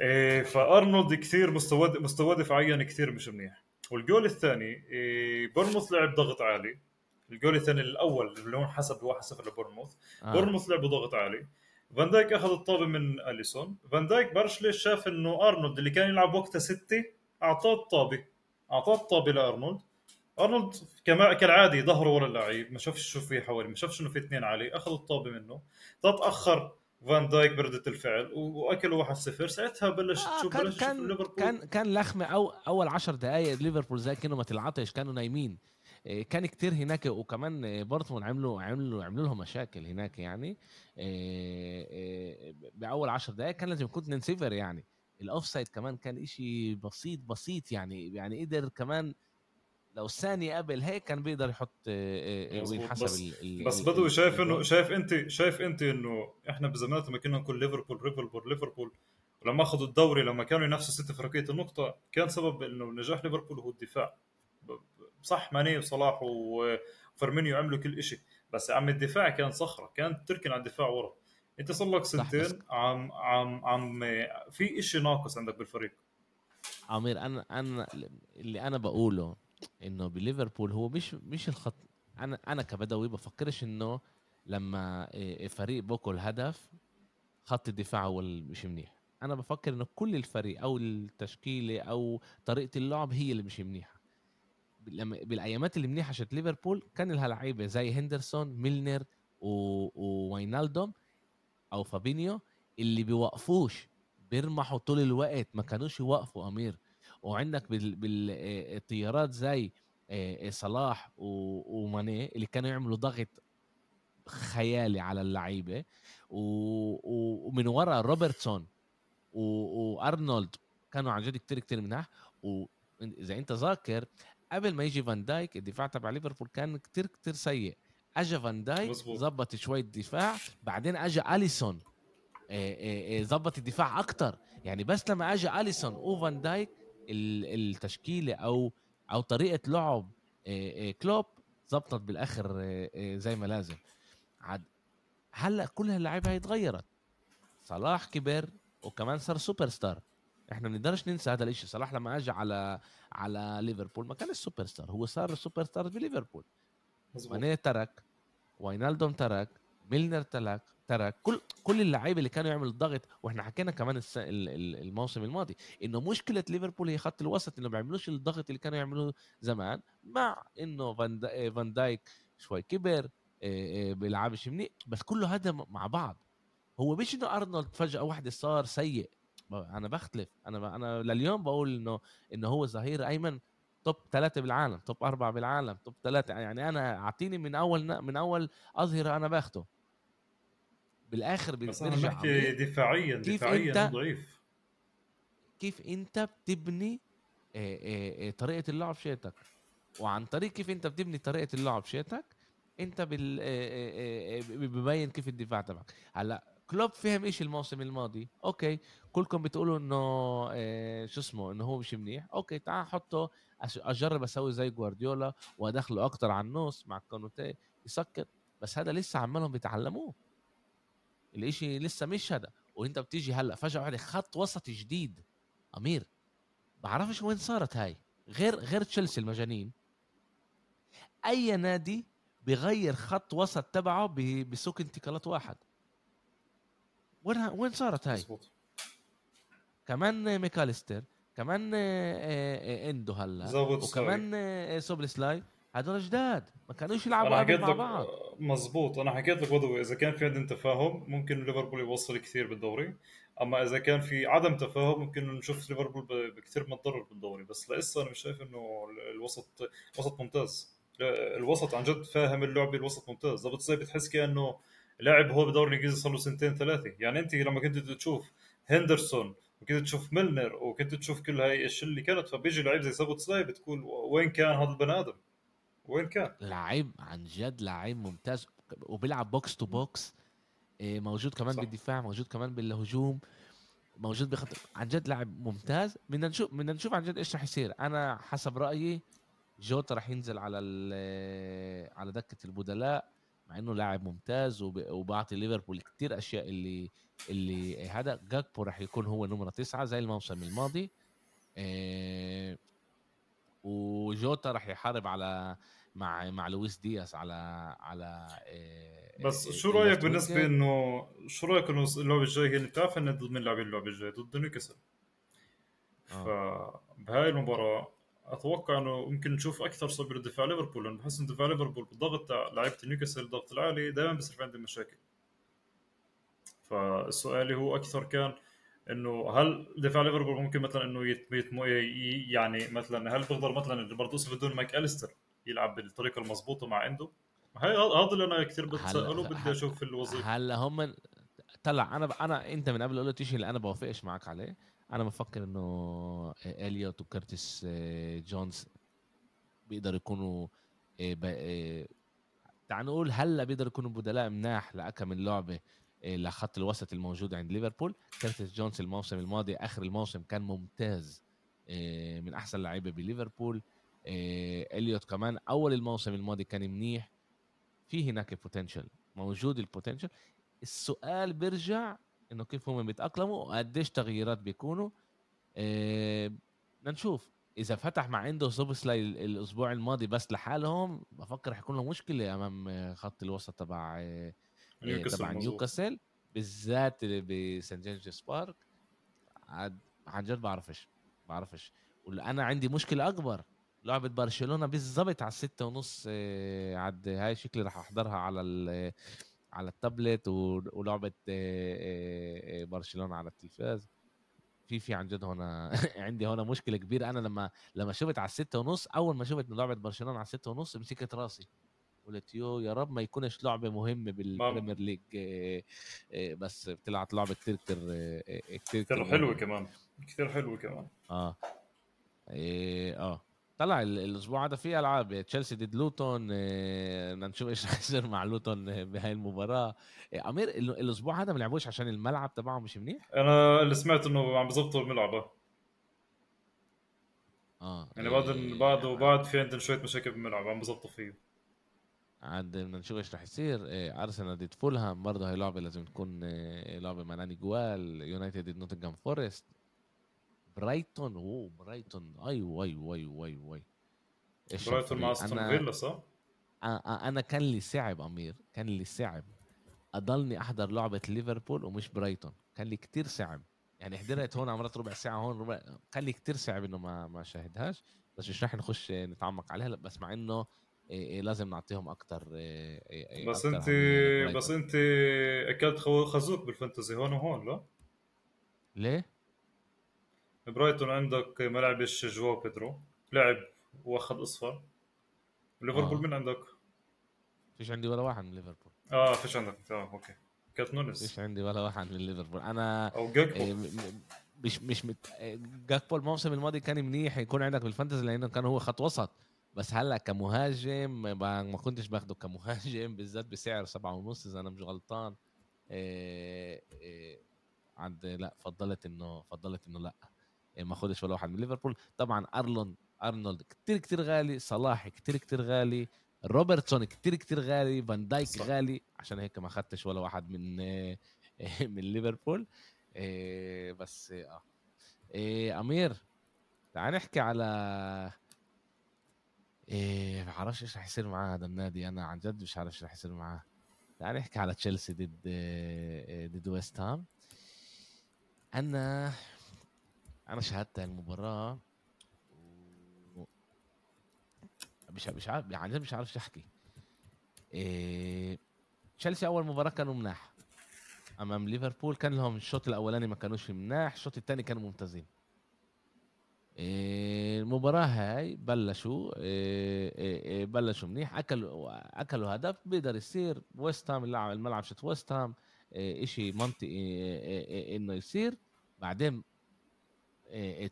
إيه فأرنولد كثير مستوى مستوى دفاعيا كثير مش منيح. والجول الثاني إيه بورموث لعب ضغط عالي. الجول الثاني الأول اللي هو حسب 1-0 لبورموث آه. بورموث لعبوا ضغط عالي. فان دايك أخذ الطابة من أليسون. فان دايك بعرفش ليش شاف إنه أرنولد اللي كان يلعب وقتها ستة أعطاه الطابة. أعطاه الطابة لأرنولد. أرنولد كما كالعادة ظهره ورا اللعيب ما شافش شو في حوالي ما شافش إنه في اثنين عليه أخذ الطابة منه. تتأخر فان دايك بردة الفعل وأكلوا 1-0 ساعتها بلش آه تشوف بلش كان ليفربول. كان كان لخمة أو أول 10 دقائق ليفربول زي كانوا ما تلعطش كانوا نايمين. إيه، كان كتير هناك وكمان بورموث عملوا عملوا عملوا لهم مشاكل هناك يعني. إيه، إيه، بأول 10 دقائق كان لازم يكون 2 0 يعني. ال offside كمان كان إشي بسيط بسيط يعني يعني قدر كمان لو الثانية قبل هيك كان بيقدر يحط وينحسب بس, ال بس بدوي شايف انه شايف انت شايف أنت إنه إحنا بزمانات لما كنا نقول ليفربول ليفربول ليفربول. ولما أخذوا الدوري لما كانوا ينافسوا سيتي فرقيه النقطة كان سبب إنه نجاح ليفربول هو الدفاع. صح ماني وصلاح وفيرمينيو عملوا كل شيء بس عم الدفاع كان صخرة كان تركن على الدفاع ورا. أنت صار لك سنتين عم عم عم في شيء ناقص عندك بالفريق. عمير أنا أنا اللي أنا بقوله إنه بليفربول هو مش مش الخط أنا أنا كبدوي بفكرش إنه لما فريق بوكل هدف خط الدفاع هو مش منيح. أنا بفكر إنه كل الفريق أو التشكيلة أو طريقة اللعب هي اللي مش منيحة. لما بالأيامات اللي منيحة شيت ليفربول كان لها لعيبة زي هندرسون ميلنر وواينالدوم أو فابينيو اللي بيوقفوش بيرمحوا طول الوقت ما كانوش يوقفوا أمير. وعندك بالطيارات زي صلاح وماني اللي كانوا يعملوا ضغط خيالي على اللعيبة ومن ورا روبرتسون وأرنولد كانوا عن جد كتير كتير مناح واذا أنت ذاكر قبل ما يجي فان دايك الدفاع تبع ليفربول كان كتير كتير سيء اجى فان دايك. ظبط شوية دفاع بعدين اجى أليسون آه، آه، آه، ظبط الدفاع أكتر يعني بس لما اجى أليسون وفان دايك التشكيله أو أو طريقة لعب كلوب ظبطت بالآخر زي ما لازم. عاد هلأ كل هاللعيبة هي اتغيرت. صلاح كبر وكمان صار سوبر ستار إحنا ما بنقدرش ننسى هذا الإشي. صلاح لما اجى على على ليفربول ما كانش سوبر ستار هو صار سوبر ستار بليفربول ماني ترك واينالدوم ترك ميلنر ترك ترك كل كل اللعيبه اللي كانوا يعملوا الضغط وإحنا حكينا كمان الس... ال- ال- الموسم الماضي إنه مشكلة ليفربول هي خط الوسط إنه ما بيعملوش الضغط اللي كانوا يعملوه زمان مع إنه فان. إيه، فان دايك شوي كبر إيه، إيه، بيلعبش منيح بس كله هذا مع بعض هو مش إنه أرنولد فجأة واحدة صار سيء أنا بختلف أنا. أنا لليوم بقول إنه إنه هو ظهير أيمن توب ثلاثة بالعالم توب أربعة بالعالم توب ثلاثة يعني أنا أعطيني من أول من أول أظهرة أنا باخده بالآخر بي- بس أنا بحكي. دفاعيا كيف دفاعيا هو ضعيف. كيف أنت بتبني آه، آه، آه، طريقة اللعب شيتك. وعن طريق كيف أنت بتبني طريقة اللعب شيتك بال آه، ببين كيف الدفاع تبعك. هلأ كلوب فهم إيش الموسم الماضي؟ أوكي كلكم بتقولوا إنه شو اسمه إنه هو مش منيح. أوكي تعال حطه أجرب أسوي زي جوارديولا وأدخله أكتر على النص مع كوناتي يسكر. بس هذا لسه عمالهم بيتعلموه. الإشي لسه مش هذا وأنت بتيجي هلأ فجأة واحدة خط وسط جديد. أمير بعرفش وين صارت هاي. غير غير تشيلسي المجانين. أي نادي بغير خط وسط تبعه بسوق انتقالات واحد. وين وين صارت هاي؟ كمان ميكاليستر كمان آه، آه، آه، إندو هلأ. وكمان سوبوسلاي. هدول جداد ما كانوش يلعبوا قبل مع بعض. مزبوط أنا حكيت لك بدوي إذا كان في عندنا تفاهم ممكن ليفربول يوصل كثير بالدوري أما إذا كان في عدم تفاهم ممكن نشوف ليفربول بكثير متضرر بالدوري بس لسه أنا مش شايف إنه ال- الوسط وسط ممتاز. الوسط عن جد فاهم اللعبه الوسط ممتاز. ضبط زي بتحس كأنه لاعب هو بالدوري الانجليزي صار له سنتين ثلاثة. يعني أنت لما كنت تشوف هندرسون وكنت تشوف ميلنر وكنت تشوف كل هاي الاشياء اللي كانت فبيجي لعيب زي سوبوسلاي بتقول وين كان هذا البني آدم؟ وين كان لعيب عن جد لعيب ممتاز وبيلعب box to box إيه، موجود كمان صح. بالدفاع موجود كمان بالهجوم موجود بخط عن جد لاعب ممتاز. بدنا نشوف بدنا نشوف عن جد إيش رح يصير. أنا حسب رأيي جوتا رح ينزل على على دكة البدلاء مع إنه لاعب ممتاز وب- وبعطي ليفربول كتير أشياء اللي اللي هذا. جاكبو رح يكون هو نمرة تسعة زي الموسم الماضي. إيه، وجوتا رح يحارب على مع مع لويس دياس على على إيه، بس إيه، شو رأيك بالنسبة wing. إنه شو رأيك إنه اللعبة الجاية هي بتعرف إنه ضد مين لاعبين اللعبة الجاية ضد نيوكاسل آه. فبهاي المباراة أتوقع إنه ممكن نشوف أكثر صبر دفاع ليفربول لأنه بحس إن دفاع ليفربول بالضغط تاع لعيبة نيوكاسل الضغط العالي دائما بصير في عندهم مشاكل فالسؤال هو أكثر كان إنه هل دفاع ليفربول ممكن مثلا إنه يعني مثلا هل بقدر مثلا برضوس بدون مايك أليستر يلعب بالطريقة المضبوطه مع إندو. هاي هذا اللي أنا كثير بتسأله بدي أشوف الوظيفة. هلا هم طلع أنا أنا أنت من قبل قلت شيء اللي أنا بوافقش معك عليه. أنا بفكر إنه إليوت وكرتيس آه، جونز بيقدروا يكونوا آه، ب- آه، تعال نقول هلا بيقدروا يكونوا بدلاء مناح لأكم من لعبه لخط الوسط الموجود عند ليفربول. كرتيس جونز الموسم الماضي آخر الموسم كان ممتاز من أحسن لعيبة بليفربول. إليوت كمان. أول الموسم الماضي كان منيح. في هناك potential موجود ال potential السؤال بيرجع إنه كيف هم بيتأقلموا وقديش تغييرات بيكونوا. آه، بدنا نشوف. إذا فتح مع عنده سوبوسلاي ال- الأسبوع الماضي بس لحالهم بفكر حيكون له مشكلة أمام آه، خط الوسط تبع آه، آه، تبع. نيوكاسل بالذات بسان جيمس بارك. عاد عن جد بعرفش بعرفش. وأنا عندي مشكلة أكبر. لعبة برشلونة بالضبط على الستة ونص آه، عاد هاي شكلي رح أحضرها على ال- على التابلت و- ولعبة آه، آه، برشلونة على التلفاز. في في عن جد هنا [LAUGHS] عندي هنا مشكلة كبيرة. أنا لما لما شفت على الستة ونص أول ما شفت إنه لعبة برشلونة على الستة ونص مسكت راسي. قلت يو يا رب ما يكونش لعبة مهمة بال Premier League بس طلعت لعبة كتير كتير كتير كتير حلوة. كمان. كثير حلوة كمان. آه. إيه آه. طلع ال- الأسبوع هذا في ألعاب تشيلسي ضد لوتون آه، بدنا نشوف إيش [LAUGHS] رح يصير مع لوتون بهاي المباراة. آه، أمير ال- الأسبوع هذا ما لعبوش عشان الملعب تبعهم مش منيح؟ أنا اللي سمعت إنه عم بظبطوا الملعب آه. آه يعني بعد إيه، بعد وبعد في عندنا شوية مشاكل بالملعب عم بظبطوا فيه. عاد بدنا نشوف إيش رح يصير. إيه، ارسنال ضد فولهام برضه هاي لعبة لازم تكون إيه، لعبة ملاني جوال. يونايتد ضد نوتنغهام فورست برايتون أوه برايتون أيوه أيوه أيوه أيوه أيوه برايتون مع؟ أستون فيلا صح؟ أنا كان لي صعب أمير كان لي صعب أضلني أحضر لعبة ليفربول ومش برايتون كان لي كتير صعب يعني حضرت هون عمرت ربع ساعة هون ربع كان لي كتير صعب إنه ما ما شاهدهاش بس مش رح نخش نتعمق عليها بس مع إنه إيه إيه لازم نعطيهم أكتر إيه بس أنت. بس أنت أكلت خازوق بالفانتزي هون وهون لا؟ ليه؟ برايتون عندك ما لعبش جواو بيدرو لعب واخذ أصفر. ليفربول آه. من عندك؟ فيش عندي ولا واحد من ليفربول. آه فيش عندك. آه okay. كانت نونس. فيش عندي ولا واحد من ليفربول. أنا أو م- مش مش مت... إيه، جاكبو الموسم الماضي كان منيح يكون عندك بال Fantasy لأنه كان هو خط وسط. بس هلأ كمهاجم ما ما كنتش باخده كمهاجم بالذات بسعر سبعة ونص إذا أنا مش غلطان. إيه إيه عند لأ فضلت إنه فضلت إنه لأ. ما اخدش ولا واحد من ليفربول. طبعا ارلون أرنولد كتير كتير غالي صلاح كتير كتير غالي روبرتسون كتير كتير غالي فان دايك صح. غالي عشان هيك ما اخدتش ولا واحد من [LAUGHS] إيه، من ليفربول. إيه بس آه. إيه أمير تعال نحكي على إيه بعرفش إيش رح يصير معاه هذا النادي. أنا عن جد مش عارف إيش رح يصير معاه. تعال نحكي على تشيلسي ضد إيه، ضد ويست هام. أنا أنا شاهدت المباراة. و- مش مش عارف عن جد مش عارف أحكي. إيه تشيلسي أول مباراة كانوا مناح. أمام ليفربول كان لهم الشوط الأولاني ما كانوش مناح الشوط الثاني كانوا ممتازين. إيه، المباراة هاي بلشوا إيه، إيه، إيه، بلشوا منيح. أكلوا أكلوا هدف بيقدر يصير. ويست هام الملعب شت ويست هام إيه، إشي منطقي إيه، إنه يصير. بعدين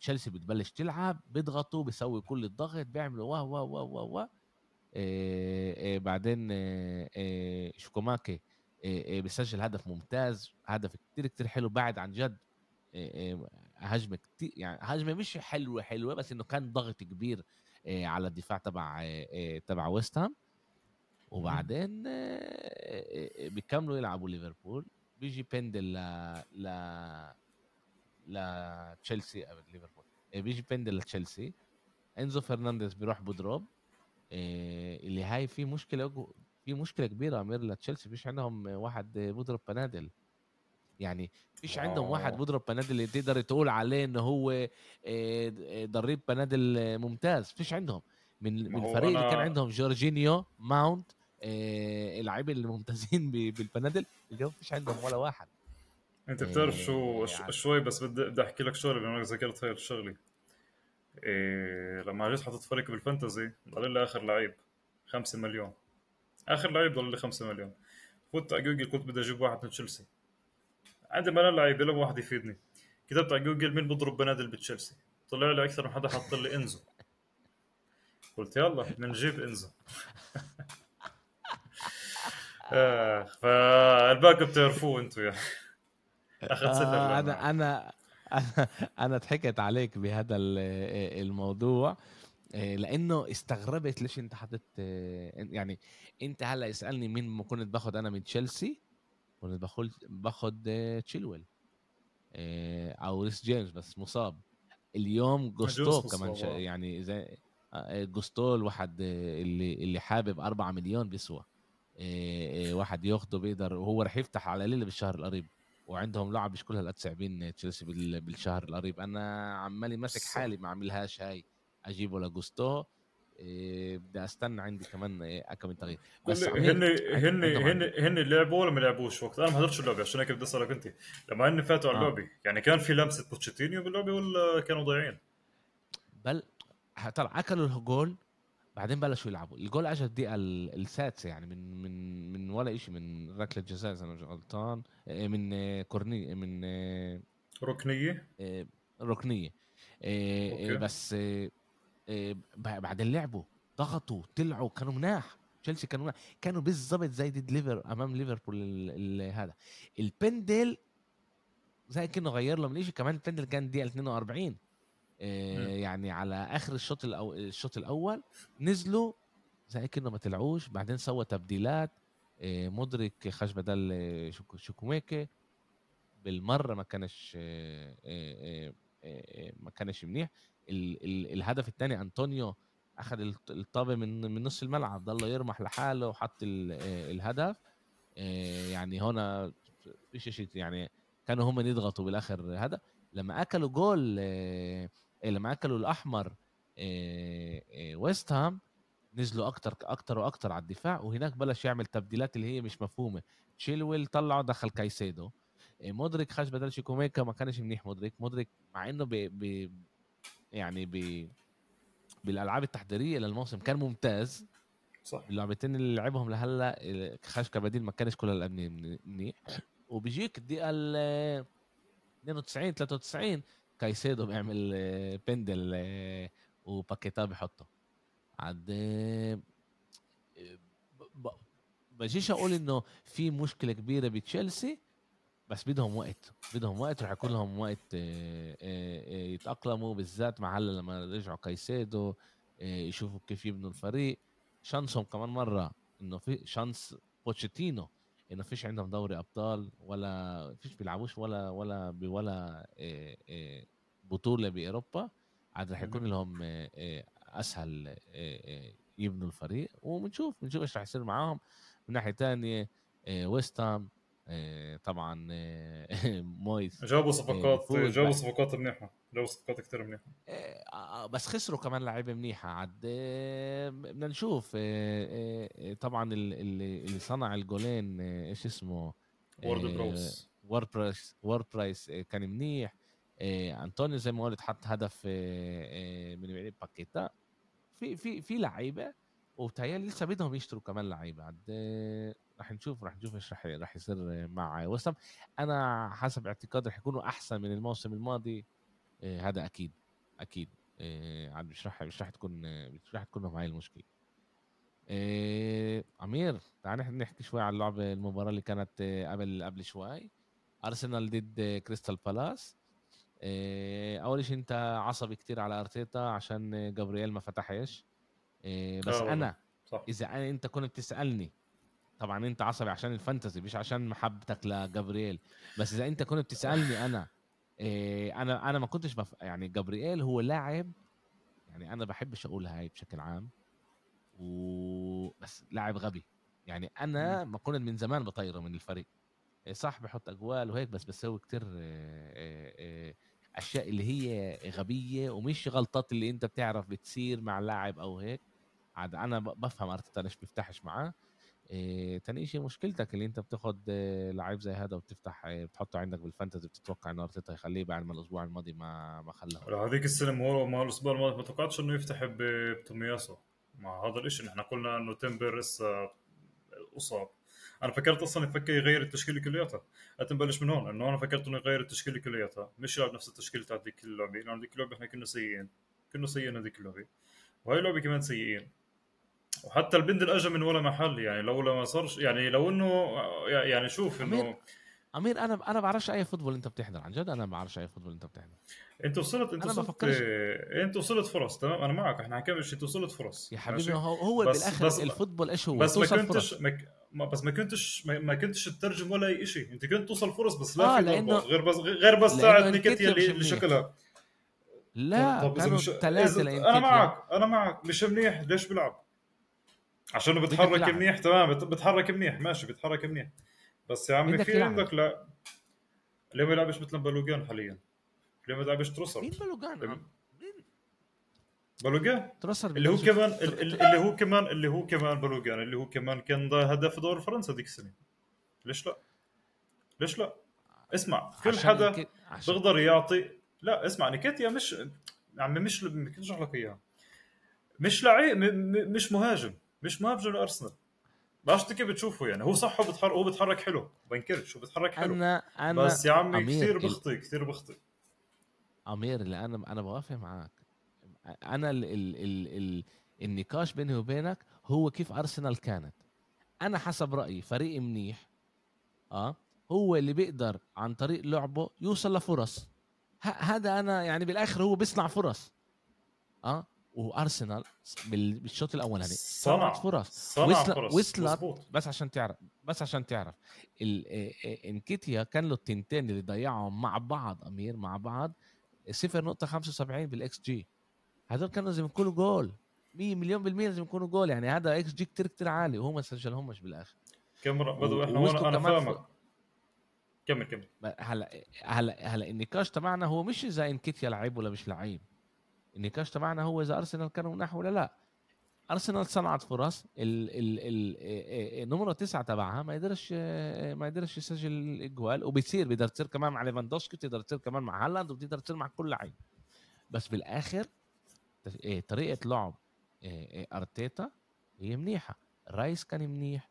تشيلسي بتبلش تلعب بيضغطوا بيسوي كل الضغط بيعملوا وا وا وا وا وا إيه، إيه، بعدين إيه، شوكوماكي بيسجل هدف ممتاز هدف كتير كتير حلو بعد عن جد هجمة كتير يعني هجمة مش حلوة حلوة بس إنه كان ضغط كبير على الدفاع تبع تبع ويست هام وبعدين بيكملوا يلعبوا ليفربول. بيجي بندل ل ل لتشيلسي أو ليفربول. إيه، بيجي بندل لتشيلسي؟ إنزو فرنانديز بيروح بضرب إيه، اللي هاي في مشكلة في مشكلة كبيرة أمير لتشيلسي. فيش عندهم واحد بيضرب بنادل. يعني فيش عندهم واحد آه. بيضرب بنادل اللي تقدر تقول عليه إنه هو إيه، إيه، ضريب بنادل ممتاز. فيش عندهم. من من الفريق اللي كان أنا- عندهم جورجينيو ماونت اللاعبين الممتازين بالبنادل اليوم فيش عندهم ولا واحد. أنت بتعرف إيه، شو ش- يعني- شوي بس بدي بدي أحكي لك شغلة بما إنك ذكرت هاي الشغلة. إيه لما جيت حطيت فريق بال Fantasy ضل لي اخر لعيب 5 مليون. آخر لعيب ضل لي 5 مليون؟ فوت على جوجل كنت بدي أجيب واحد من تشيلسي. عندي ملان لعيب يلا واحد يفيدني. كتبت على جوجل مين بضرب بنادل بتشيلسي. طلع لي أكثر من حدا حط لي إنزو. قلت يلا بنجيب إنزو. [LAUGHS] آه فالباقي بتعرفوه أنتم يعني. اخذ آه بالأربعة. أنا أنا أنا ضحكت عليك بهذا ال- الموضوع إيه، لأنه استغربت ليش أنت حطيت إيه، يعني أنت هلأ يسالني مين ما كنت باخد أنا من تشيلسي كنت باخد باخد تشيلويل أو ريس جيمس بس مصاب اليوم جوستو جوست كمان آه. يعني زي آه، جوستو الواحد اللي اللي حابب 4 مليون بيسوى واحد ياخده بيقدر وهو رح يفتح على ليلة بالشهر القريب وعندهم لعب مش كلها هالقد صعبين تشيلسي بال- بالشهر القريب أنا عمالي ماسك. حالي ما اعملهاش هاي أجيبه لجوستو إيه بدي أستنى عندي كمان إيه كم تغيير بس هن هن هن هن لعبوا ولا ما لعبوش وقت أنا ما حضرتش اللعبة عشان هيك بدي أسألك أنت لما هن فاتوا على آه. اللعبه يعني كان في لمسة بوتشيتينيو باللعبه ولا كانوا ضايعين؟ بل طلع أكلوا الجول بعدين بلشوا يلعبوا. الجول اجى الدقيقة ال- السادسة يعني من من من ولا شيء من ركلة جزاء إذا أنا مش غلطان. إيه، من إيه، corner من إيه، ركنية؟ ركنية. okay. بس آه، بعدين لعبوا ضغطوا طلعوا كانوا مناح. تشيلسي كانوا مناح. كانوا بالضبط زي ضد ليفر أمام ليفربول هذا. البندل زي كأنه غير له من شيء كمان البندل كان دقيقة 42 آه، مم. يعني على آخر الشوط الأو... الشوط الأول نزلوا زي كانه ما طلعوش بعدين سوى تبديلات آه، مدرك خش بدل آه، شوكو- شوكوميكي بالمرة ما كانش آه، آه، آه، آه، ما كانش منيح. ال... ال... الهدف الثاني أنطونيو أخذ الط- الطابة من من نص الملعب ضل يرمح لحاله وحط ال... آه، الهدف. آه، يعني هنا فيش شيء يعني كانوا هم يضغطوا بالآخر هذا لما أكلوا جول آه، آه، لما اكلوا الأحمر آه، آه، ويست هام نزلوا أكتر أكتر وأكتر على الدفاع وهناك بلش يعمل تبديلات اللي هي مش مفهومة. تشيلويل طلعه دخل كايسيدو. آه، مودريك خش بدل تشوكويميكا ما كانش منيح مودريك. مودريك مع إنه ب ب يعني ب بالألعاب التحضيرية للموسم كان ممتاز. صح. اللعبتين اللي لعبهم لهلا خش كبديل ما كانش كل الامني من- منيح. وبيجيك الدقيقة ال 92 93 كايسيدو بيعمل بندل آه، وباكيتا بيحطه. عاد آه، بجيش أقول إنه في مشكلة كبيرة بتشيلسي بس بدهم وقت بدهم وقت رح يكون لهم وقت آه، يتأقلموا بالذات مع هلا لما رجعوا كايسيدو يشوفوا كيف يبنوا الفريق. chance هم كمان مرة إنه في chance بوتشيتينو إنه فيش عندهم دوري أبطال ولا فيش بيلعبوش ولا ولا ولا آه، آه، بطولة بأوروبا عاد رح يكون. لهم آه، أسهل يبنوا الفريق وبنشوف بنشوف إيش رح يصير معاهم من ناحية تانية ويست هام آه، طبعا آه، [LAUGHS] مويس جابوا صفقات بيفوز جابوا. صفقات منيحة جابوا صفقات كثير منيحة. آه، آه، بس خسروا كمان لعيبة منيحة عاد آه، بدنا نشوف. آه، آه، آه، طبعا ال- اللي صنع الجولين آه، إيش اسمه؟ وورد آه، برايس وورد براوز آه، كان منيح. آه، أنطونيو زي ما قلت حط هدف آه، آه، من بعيد باكيتا. في في في لعيبة وبتهيألي لسه بدهم يشتروا كمان لعيبة عاد رح نشوف رح نشوف إيش رح رح يصير مع وسام. أنا حسب اعتقادي رح يكونوا أحسن من الموسم الماضي. آه، هذا أكيد أكيد. آه، عاد مش رح مش رح تكون مش رح تكون هاي المشكلة. آه، أمير تعال نحكي شوي عن اللعبه المباراة اللي كانت آه، قبل قبل شوي. ارسنال ضد كريستال بالاس آه، أول شيء أنت عصبي كتير على أرتيتا عشان جابرييل ما فتحش. آه، بس والله. أنا صح. إذا أنا أنت كنت بتسالني طبعا أنت عصبي عشان الفانتزي مش عشان محبتك لجابرييل. بس إذا أنت كنت بتسألني أنا إيه أنا أنا ما كنتش بف... يعني جابرييل هو لاعب يعني أنا بحبش أقول هاي بشكل عام. و بس لاعب غبي. يعني أنا ما كنت من زمان بطيره من الفريق. إيه صح بحط أجوال وهيك بس بسوي كتير إيه إيه إيه أشياء اللي هي غبية ومش غلطات اللي أنت بتعرف بتصير مع لاعب أو هيك. عاد أنا بفهم أرتيتا ليش بيفتحش معاه. إيه تاني شيء مشكلتك اللي أنت بتاخد إيه لعيب زي هذا وبتفتح إيه بتحطه عندك بالفانتزي بتتوقع إنه أرتيتا يخليه بعد ما الأسبوع الماضي ما ما خلاه. لا، هذيك السنة ما هو ما الأسبوع الماضي ما توقعتش إنه يفتح بتومياسو. مع هذا الشيء نحن قلنا إنه تمبر لسه أصاب. أنا فكرت أصلا يفكر يغير التشكيله كلياتها نبلش من هون إنه أنا فكرت إنه يغير التشكيله كلياتها مش يلعب نفس التشكيله تاعت ديك اللعبة. لأنه ديك اللعبة إحنا كنا سيئين. كنا سيئين هذيك اللعبة. وهي اللعبه كمان سيئين. وحتى البندل اجى من ولا محل يعني لولا ما صارش يعني لو إنه يعني شوف إنه أمير، امير أنا أنا بعرفش أي football أنت بتحضر عن جد أنا ما بعرفش أي football أنت بتحضر. أنت وصلت أنت وصلت أنت وصلت فرص تمام؟ أنا معك إحنا حكينا أنت وصلت فرص. يا حبيبي؟ هو هو بس- بالآخر بس- ال football إيش هو؟ بس ما كنتش. ما بس ما كنتش ما, ما كنتش تترجم ولا أي شيء أنت كنت توصل فرص بس لا آه، في لأنه- غير بس غير بس انكيتيا نيكيتيا اللي. شكلها لا طب كانوا مش- ثلاثة إذا- أنا معك أنا معك مش منيح. ليش بيلعب؟ عشانه بتحرك. منيح تمام بت- بتحرك منيح ماشي بتحرك منيح. بس يا عمي في. عندك لا ليه ما يلعبش مثل بالوجان حاليا؟ ليه ما يلعبش تروسر؟ مين بلوجان؟ بالوجان ترسر اللي هو كمان ال- ال- اللي هو كمان اللي هو كمان بلوجان اللي هو كمان كان ضا- هداف دوري فرنسا ديك السنة. ليش لا؟ ليش لا؟ اسمع كل حدا عشان- بيقدر يعطي لا اسمع نيكيتيا مش عمي مش ما كنتش احكي لك إياها. مش لعيب م- م- مش مهاجم. مش مهاجم لارسنال بعرفش انت كيف بتشوفه يعني. هو صح هو بتحرك هو بتحرك حلو. بنكرش هو بتحرك حلو. أنا أنا بس يا عمي كثير بخطي كثير بخطي. أمير اللي أنا أنا بوافق معك أنا ال ال ال ال النقاش بيني وبينك هو كيف أرسنال كانت. أنا حسب رأيي فريق منيح آه هو اللي بيقدر عن طريق لعبه يوصل لفرص. هذا أنا يعني بالآخر هو بيصنع فرص آه وأرسنال بال- بالشوط الاولاني صنع. فرص. صنع فرص. وصلت مظبوط. بس عشان تعرف بس عشان تعرف. إنكيتيا كان له التنتين اللي ضيعهم مع بعض أمير مع بعض. 0.75 بالإكس جي. هذول كانوا لازم يكونوا جول. 100 مليون بالمية لازم يكونوا جول. يعني هذا إكس جي كتير كتير عالي. وهو ما سجلهمش بالآخر. كم بدو إحنا أنا فاهمك. كمل كمل. هلا هلا هلا النقاش تبعنا هو مش إذا إنكيتيا لعيب ولا مش لعيب. النقاش تبعنا هو إذا أرسنال كانوا مناح ولا لا. أرسنال صنعت فرص ال ال ال إيه- إيه- نمرة تسعة تبعها ما يقدرش ما يقدرش يسجل اجوال وبتصير بيقدر تصير كمان مع ليفاندوسكي بتقدر تصير كمان مع هالاند وبتقدر تصير مع كل لعيب. بس بالاخر إيه، طريقة لعب أرتيتا هي منيحة. رايس كان منيح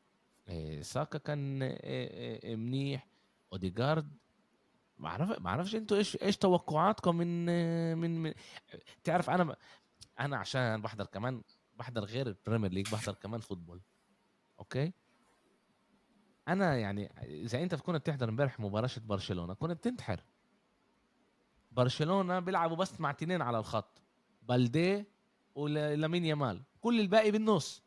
ساكا كان منيح أوديجارد ما اعرف ما أعرفش أنتوا إيش إيش توقعاتكم من من, من تعرف أنا أنا عشان بحضر كمان بحضر غير البريمير ليج بحضر كمان football. Okay؟ أنا يعني إذا انت كنت بتحضر امبارح مباراة برشلونة كنت بتنتحر برشلونة بيلعبوا بس مع تنين على الخط. بالدي ولامين يامال. كل الباقي بالنص.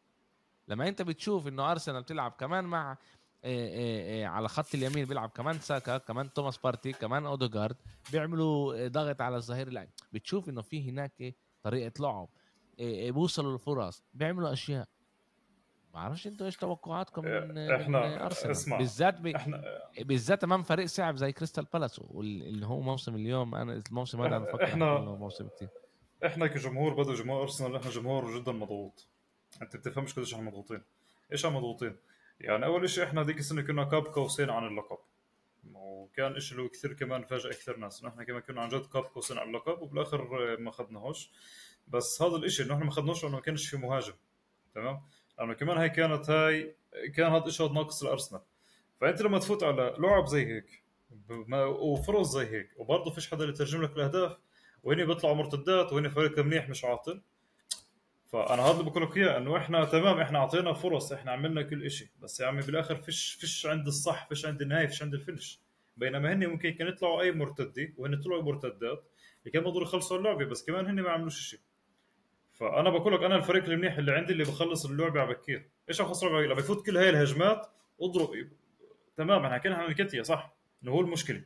لما انت بتشوف إنه أرسنال بتلعب كمان مع على خط اليمين بيلعب كمان ساكا كمان توماس بارتي كمان أوديجارد بيعملوا ضغط على الظهير اللاعب. بتشوف إنه في هناك طريقة لعب بيوصلوا للفرص بيعملوا أشياء. ما بعرفش أنتوا إيش توقعاتكم من من أرسنال؟ اسمع، بالذات ب... إحنا بالذات أمام فريق صعب زي كريستال بالاس واللي هو موسم اليوم أنا الموسم هذا أنا بفكر إنه موسم كتير. إحنا كجمهور بدو جمهور أرسنال إحنا جمهور جدا مضغوط. أنت بتفهمش قديش إحنا مضغوطين. إيش عم مضغوطين؟ يعني أول شيء إحنا هذيك السنة كنا كاب قوسين عن اللقب. وكان شيء اللي كثير كمان فاجئ كثير ناس. إحنا كمان كنا عن جد كاب قوسين عن اللقب وبالآخر ما اخذناهوش بس هذا الشيء إنه إحنا ما اخذناهوش لأنه ما كانش في مهاجم. تمام؟ لأنه كمان هاي كانت هاي كان هذا الشيء ناقص الارسنال فأنت لما تفوت على لعب زي هيك وفرص زي هيك وبرضه فيش حدا يترجم لك الأهداف وهني بيطلعوا مرتدات وهني فريق منيح مش عاطل. فأنا هذا بقول لك اياه إنه إحنا تمام إحنا أعطينا فرص إحنا عملنا كل شيء بس يا عمي بالآخر فيش فيش عند الصح فيش عند النهاية فيش عند الفينش. بينما هن ممكن كان يطلعوا أي مرتده وهن طلعوا مرتدات اللي كان بيقدروا يخلصوا اللعبة بس كمان هن ما عملوش شيء فأنا بقول لك أنا الفريق المنيح اللي عندي اللي بخلص اللعبة على بكير. إيش اللعبه لما يفوت كل هاي الهجمات اضرب. تمام إحنا حكينا عن الكتيا صح إنه هو المشكلة.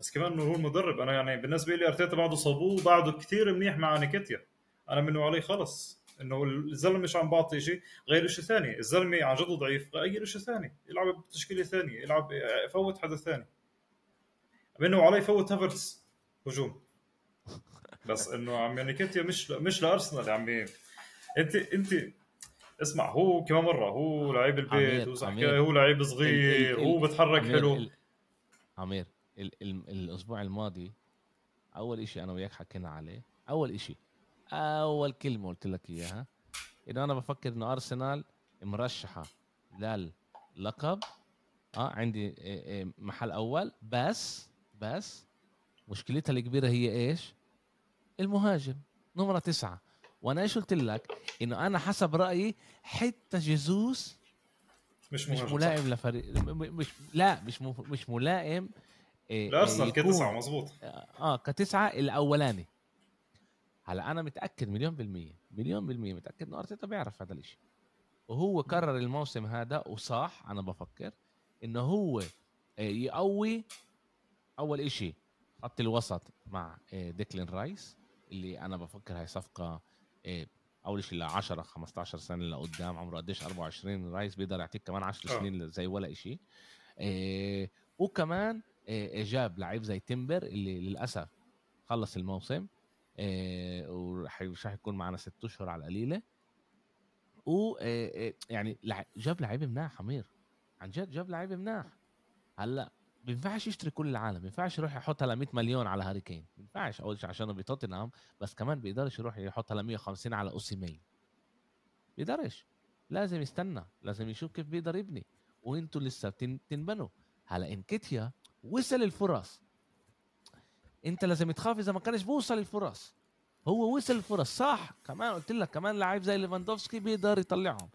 بس كمان إنه هو المدرب. أنا يعني بالنسبة لي أرتيتا بعده صابوه بعده كثير منيح مع نيكيتيا أنا منه عليه خلص. إنه الزلمة مش عم بعطي شيء غير شيء ثاني. الزلمة عن جد ضعيف غير شيء ثاني. يلعب بتشكيلة ثانية يلعب يفوت حدا ثاني. منه عليه يفوت هافرتس هجوم. بس إنه عم نيكيتيا مش مش لأرسنال عمي. أنت أنت اسمع هو كمان مرة هو لعيب البيت عمير، وزي عمير. حكاية هو لعيب ال- صغير ال- هو بتحرك عمير، حلو. ال- عمير ال ال الأسبوع الماضي أول إشي أنا وياك حكينا عليه أول إشي أول كلمة قلت لك إياها إنه أنا بفكر إنه أرسنال مرشحة للقب آه عندي إيه إيه محل أول. بس بس مشكلتها الكبيرة هي إيش؟ المهاجم نمرة تسعة. وأنا إيش قلت لك؟ إنه أنا حسب رأيي حتى جيزوس مش مش مهاجم. ملائم لفريق مش لا مش مش ملائم إيه، لأرسنال كتسعة مزبوط آه كتسعة الأولاني. هلا أنا متأكد مليون بالمية مليون بالمية متأكد إنه أرتيتا بيعرف هذا الإشي. وهو قرر الموسم هذا وصح أنا بفكر إنه هو آه، يقوي أول إشي خط الوسط مع آه، ديكلين رايس اللي أنا بفكر هاي صفقة آه، أول شيء ل 10 15 سنة لقدام عمره قديش؟ 24 رايس بيقدر يعطيك كمان 10 آه. سنين زي ولا شيء وكمان جاب لعيب زي تيمبر اللي للأسف خلص الموسم. إيه وراح مش راح يكون معنا ست أشهر على القليلة. و إيه إيه يعني جاب لعيب مناح أمير عن جد جاب لعيب مناح. هلأ بينفعش يشتري كل العالم ما يروح يحط هلا 100 مليون على هاري كين. ما أول شيء عشانه بتوتنهام بس كمان بيقدرش يروح يحط هلا 150 على اوسيمين بيقدرش. لازم يستنى لازم يشوف كيف بيقدر يبني. وإنتوا لسه بتن- تنبنوا. هلأ إنكيتيا وصل الفرص. انت لازم تخاف اذا ما كانش بوصل الفرص. هو وصل الفرص صح. كمان قلت لك كمان لعيب زي ليفاندوفسكي بيقدر يطلعهم.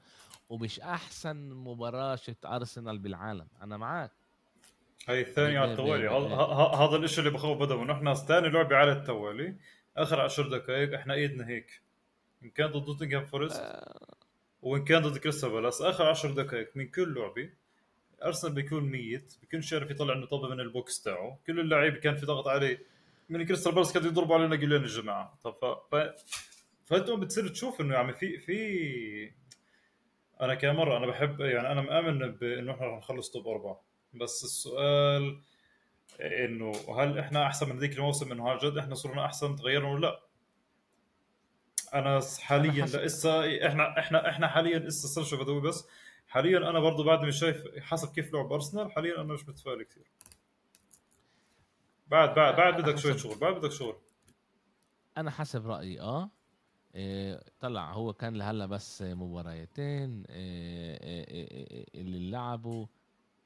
ومش أحسن مباراة شفت أرسنال بالعالم. أنا معاك. هاي الثانية على التوالي هذا- الإشي اللي بخوف بدوي انه إحنا ثاني لعبة على التوالي آخر عشر دقائق إحنا إيدنا هيك. إن كان ضد نوتنغهام فورست آه، وإن كان ضد كريستال بالاس. آخر عشر دقائق من كل لعبة أرسنال بيكون ميت بيكونش عارف يطلع إنه طابة من ال box تاعه. كل اللعيبة كان في ضغط عليه من كريستال بالاس كانوا يضربوا علينا جولين الجماعة طب ف... ف... فأنتم بتصير تشوف انه يعني في في أنا كمرة أنا بحب يعني أنا مآمن بانه إحنا رح نخلص top أربعة. بس السؤال إنه هل إحنا أحسن من ذيك الموسم إنه عن جد إحنا صرنا أحسن تغيرنا ولا لا؟ أنا حاليا لسه إحنا إحنا إحنا حاليا لسه search بدوي بس حاليا أنا برضه بعد ما شايف حسب كيف لعب أرسنال حاليا أنا مش متفائل كثير. بعد بعد بعد بدك شوية شغل بعد بدك شغل. أنا حسب رأيي آه. إيه، طلع هو كان لهلأ بس مباريتين إيه، إيه، إيه، إيه، اللي لعبوا.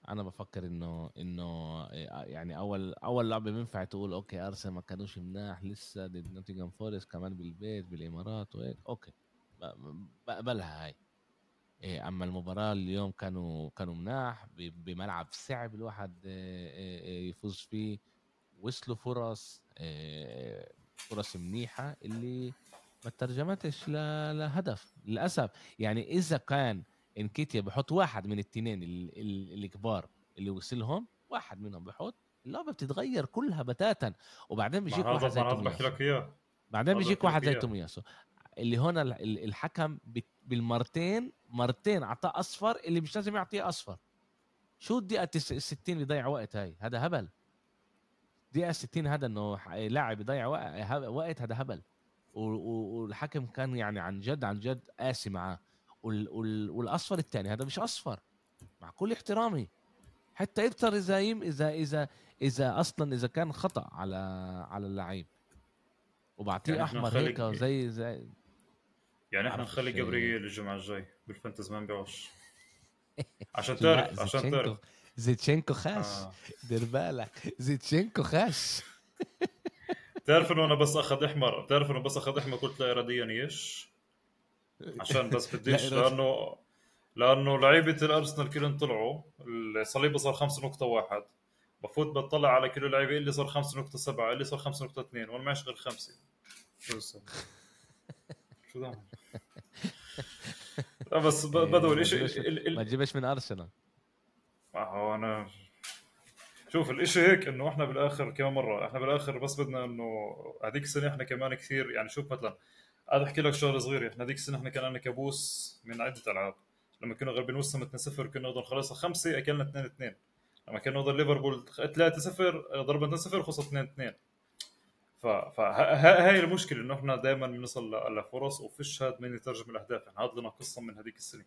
أنا بفكر انه إنه إيه، يعني اول أول لعبة بينفع تقول okay أرسنال ما كانوش مناح لسه ضد نوتنغهام فورست كمان بالبيت بالإمارات وهيك. okay بقبلها هاي. إيه، أما المباراة اليوم كانوا كانوا مناح بملعب صعب الواحد إيه، إيه، إيه، يفوز فيه. وصلوا فرص إيه، فرص منيحة اللي ما ترجمتش لهدف للأسف. يعني إذا كان إنكيتيا بحط واحد من التنين ال- ال- الكبار اللي وصلهم واحد منهم بحط اللعبة بتتغير كلها بتاتا. وبعدين بيجيك واحد زي بحكي تومياسو. لك اياه بعدين بيجيك واحد زي. تومياسو. اللي هنا ال- ال- الحكم بالمرتين مرتين اعطاه أصفر اللي مش لازم يعطيه أصفر. شو الدقيقة التس- الستين اللي يضيع وقت هاي؟ هذا هبل. دقيقة 60 هذا إنه لاعب يضيع وقت هذا هبل. والحكم كان يعني عن جد عن جد قاسي معاه. وال- وال- والأصفر الثاني هذا مش أصفر. مع كل احترامي. حتى يبتر إذا يم اذا اذا إذا أصلا إذا كان خطأ على على اللعيب. وبعطيه يعني أحمر هيك زي زي يعني إحنا. نخلي جبريل الجمعة الجاي بال fantasy ما نبيعوش. [LAUGHS] عشان تعرف عشان تعرف. زيتشينكو خاش. آه. دير بالك. زيتشينكو خاش. تعرف إنه أنا بس أخذ إحمر. تعرف إنه بس أخذ إحمر قلت لا اراديا إيش؟ عشان بس [LAUGHS] بديش لا. لأنه لأنه لعيبة الأرسنال كلهم طلعوا. الصليبه صار 5.1 بفوت بطلع على كل اللعيبة اللي صار 5.7 اللي صار 5.2 وأنا معيش غير خمسة. شو [LAUGHS] شو ده لا بس بدو ما الاشي تجيبش- ال- ال- ما تجيبش من أرسنال. هو أنا شوف الإشي هيك إنه إحنا بالآخر كمان مرة إحنا بالآخر بس بدنا إنه هذيك السنة إحنا كمان كثير يعني شوف مثلا هذا أحكي لك شغلة صغيرة إحنا هذيك السنة إحنا كان لنا كابوس من عدة ألعاب. لما كنا غالبين وسام 2-0 كنا نقدر نخلصها خمسة أكلنا 2-2 لما كنا نقدر ليفربول 3-0 ضربنا 2-0 خلصت 2-2 ف فهاي المشكلة إنه إحنا دائما بنوصل لفرص وفيش هاد من يترجم الأهداف. يعني هذا لنا قصة من هذيك السنة.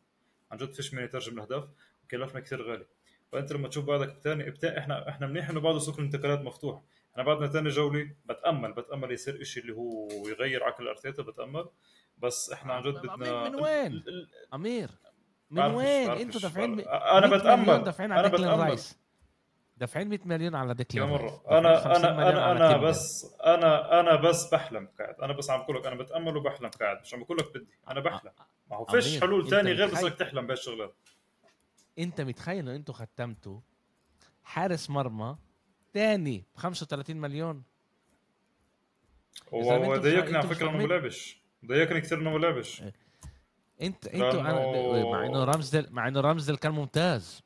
عن جد فيش من يترجم الأهداف. وكلفنا كثير غالي. فانت لما تشوف بعدك ثاني بتا... إحنا إحنا منيح انه بعده سوق الانتقالات مفتوح. إحنا بعدنا ثاني جوله بتأمل بتأمل يصير شيء اللي هو يغير عقل ارتيتا بتأمل. بس إحنا عن جد بدنا من وين؟ ال- ال- أمير من وين؟ أنتوا دافعين أنا 100 بتأمل. دافعين على ديكلان رايس دافعين 100 مليون على ديكلان رايس أنا 50 أنا أنا أنا. بس أنا أنا بس بحلم قاعد أنا بس عم بقول لك أنا بتأمل وبحلم قاعد مش عم بقول لك بدي. أنا بحلم. ما هو فيش حلول ثانية غير بس انك تحلم بهالشغلات. انت متخيل انه أنتوا ختمتوا حارس مرمى تاني ب 35 مليون؟ هو ضايقني على فكرة إنه ما. لعبش ضايقني كثير إنه ما لعبش انت أنتوا لأنه- مع إنه رامزدل مع إنه رامزدل كان ممتاز.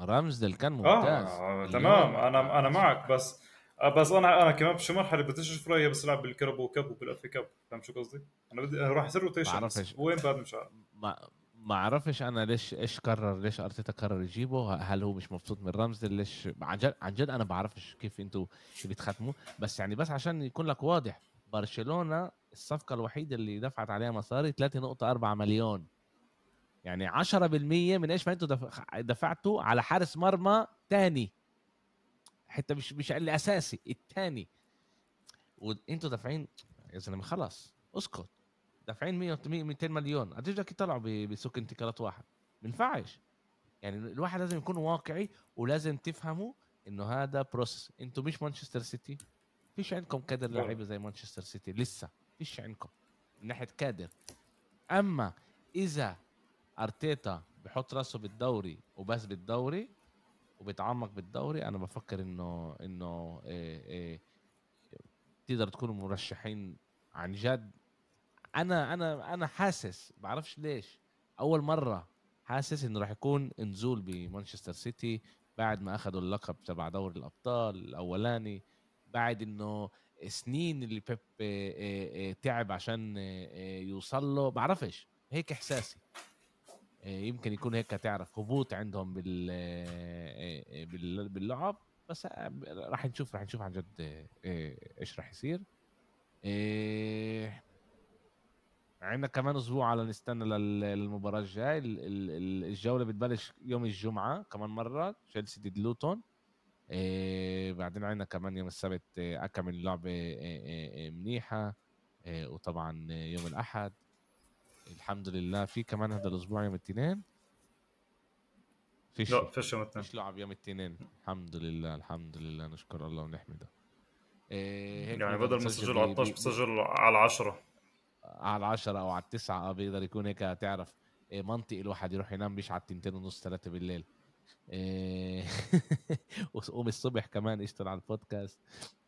رامزدل كان ممتاز. آه تمام أنا أنا معك بس آه، بس أنا أنا كمان بشي مرحله بدي أشوف رأيي بس العب بالكاراباو كاب وبال FA Cup فاهم شو قصدي؟ أنا بدي راح يصير rotation. وين بعد مش عارف. ما ما أعرفش أنا ليش إيش قرر ليش ارتيتا قرر يجيبه؟ هل هو مش مبسوط من رامزدل ليش؟ عن جد عن جد أنا بعرفش كيف أنتوا بتختموا. بس يعني بس عشان يكون لك واضح برشلونة الصفقة الوحيدة اللي دفعت عليها مصاري 3.4 مليون. يعني 10% من إيش ما أنتوا دف- دفعتوا على حارس مرمى تاني. حتى مش مش الأساسي الثاني وانتوا دافعين يا زلمة خلص اسكت. دافعين 100 200 مليون. قديش بدك يطلعوا بسوق انتقالات واحد؟ ما ينفعش يعني الواحد لازم يكون واقعي ولازم تفهموا إنه هذا process أنتوا مش مانشستر سيتي. فيش عندكم كادر. لعيبة زي مانشستر سيتي. لسه. فيش عندكم. من ناحية كادر. أما إذا أرتيتا بحط راسه بالدوري وبس بالدوري وبيتعمق بالدوري أنا بفكر انه إنه إيه إيه تقدر تكونوا مرشحين عن جد أنا أنا أنا حاسس بعرفش ليش. أول مرة حاسس إنه راح يكون نزول بمانشستر سيتي بعد ما اخذوا اللقب تبع دوري الأبطال الأولاني بعد إنه سنين اللي بيب آه، آه، آه، تعب عشان يوصل له بعرفش هيك إحساسي. يمكن يكون هيك تعرف هبوط عندهم بال باللعب. بس راح نشوف راح نشوف عن جد إيش راح يصير. عندنا كمان أسبوع على نستنى للمباراة الجاي. الجولة بتبلش يوم الجمعة كمان مرة. تشيلسي ضد لوتون. إيه بعدين عندنا كمان يوم السبت إيه أكم اللعبة إيه إيه منيحة. إيه وطبعا يوم الأحد. الحمد لله. في كمان هذا الأسبوع يوم الاثنين. فيش لا فيش يوم الاثنين. فيش لعب يوم الاثنين. الحمد لله الحمد لله. نشكر الله ونحمده. إيه يعني بدل ما تسجل على 12 بسجل على 10 على العشرة أو على التسعة بيقدر يكون هيك تعرف إيه، منطقي الواحد يروح ينام بيش على التنتين ونص ثلاثة بالليل. إيه [LAUGHS] وقوم الصبح كمان اشتغل على البودكاست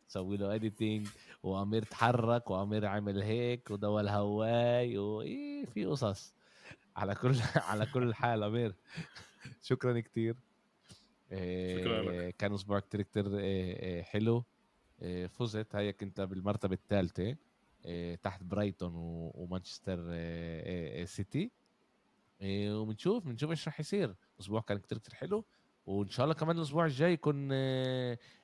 سوي له editing وأمير تحرك وأمير عمل هيك ودول هواي وايه في قصص. على كل [LAUGHS] على كل حال أمير. [LAUGHS] شكرا كثير إيه كان أسبوع كتير إيه حلو. فزت هيك أنت بالمرتبة الثالثة. آه، تحت برايتون ومانشستر آه، آه، سيتي. وبنشوف بنشوف إيش راح يصير. الأسبوع كان كتير كتير حلو. وإن شاء الله كمان الأسبوع الجاي يكون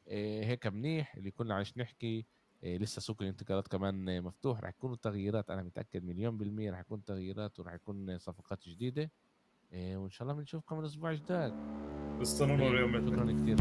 هيك منيح. اللي كنا عايش نحكي لسه سوق الانتقالات كمان مفتوح. راح يكونوا تغييرات أنا متأكد مليون بالمية راح يكون تغييرات وراح يكون صفقات جديدة. وإن شاء الله بنشوفكم الأسبوع الجديد استنونا اليوم. شكرا كثير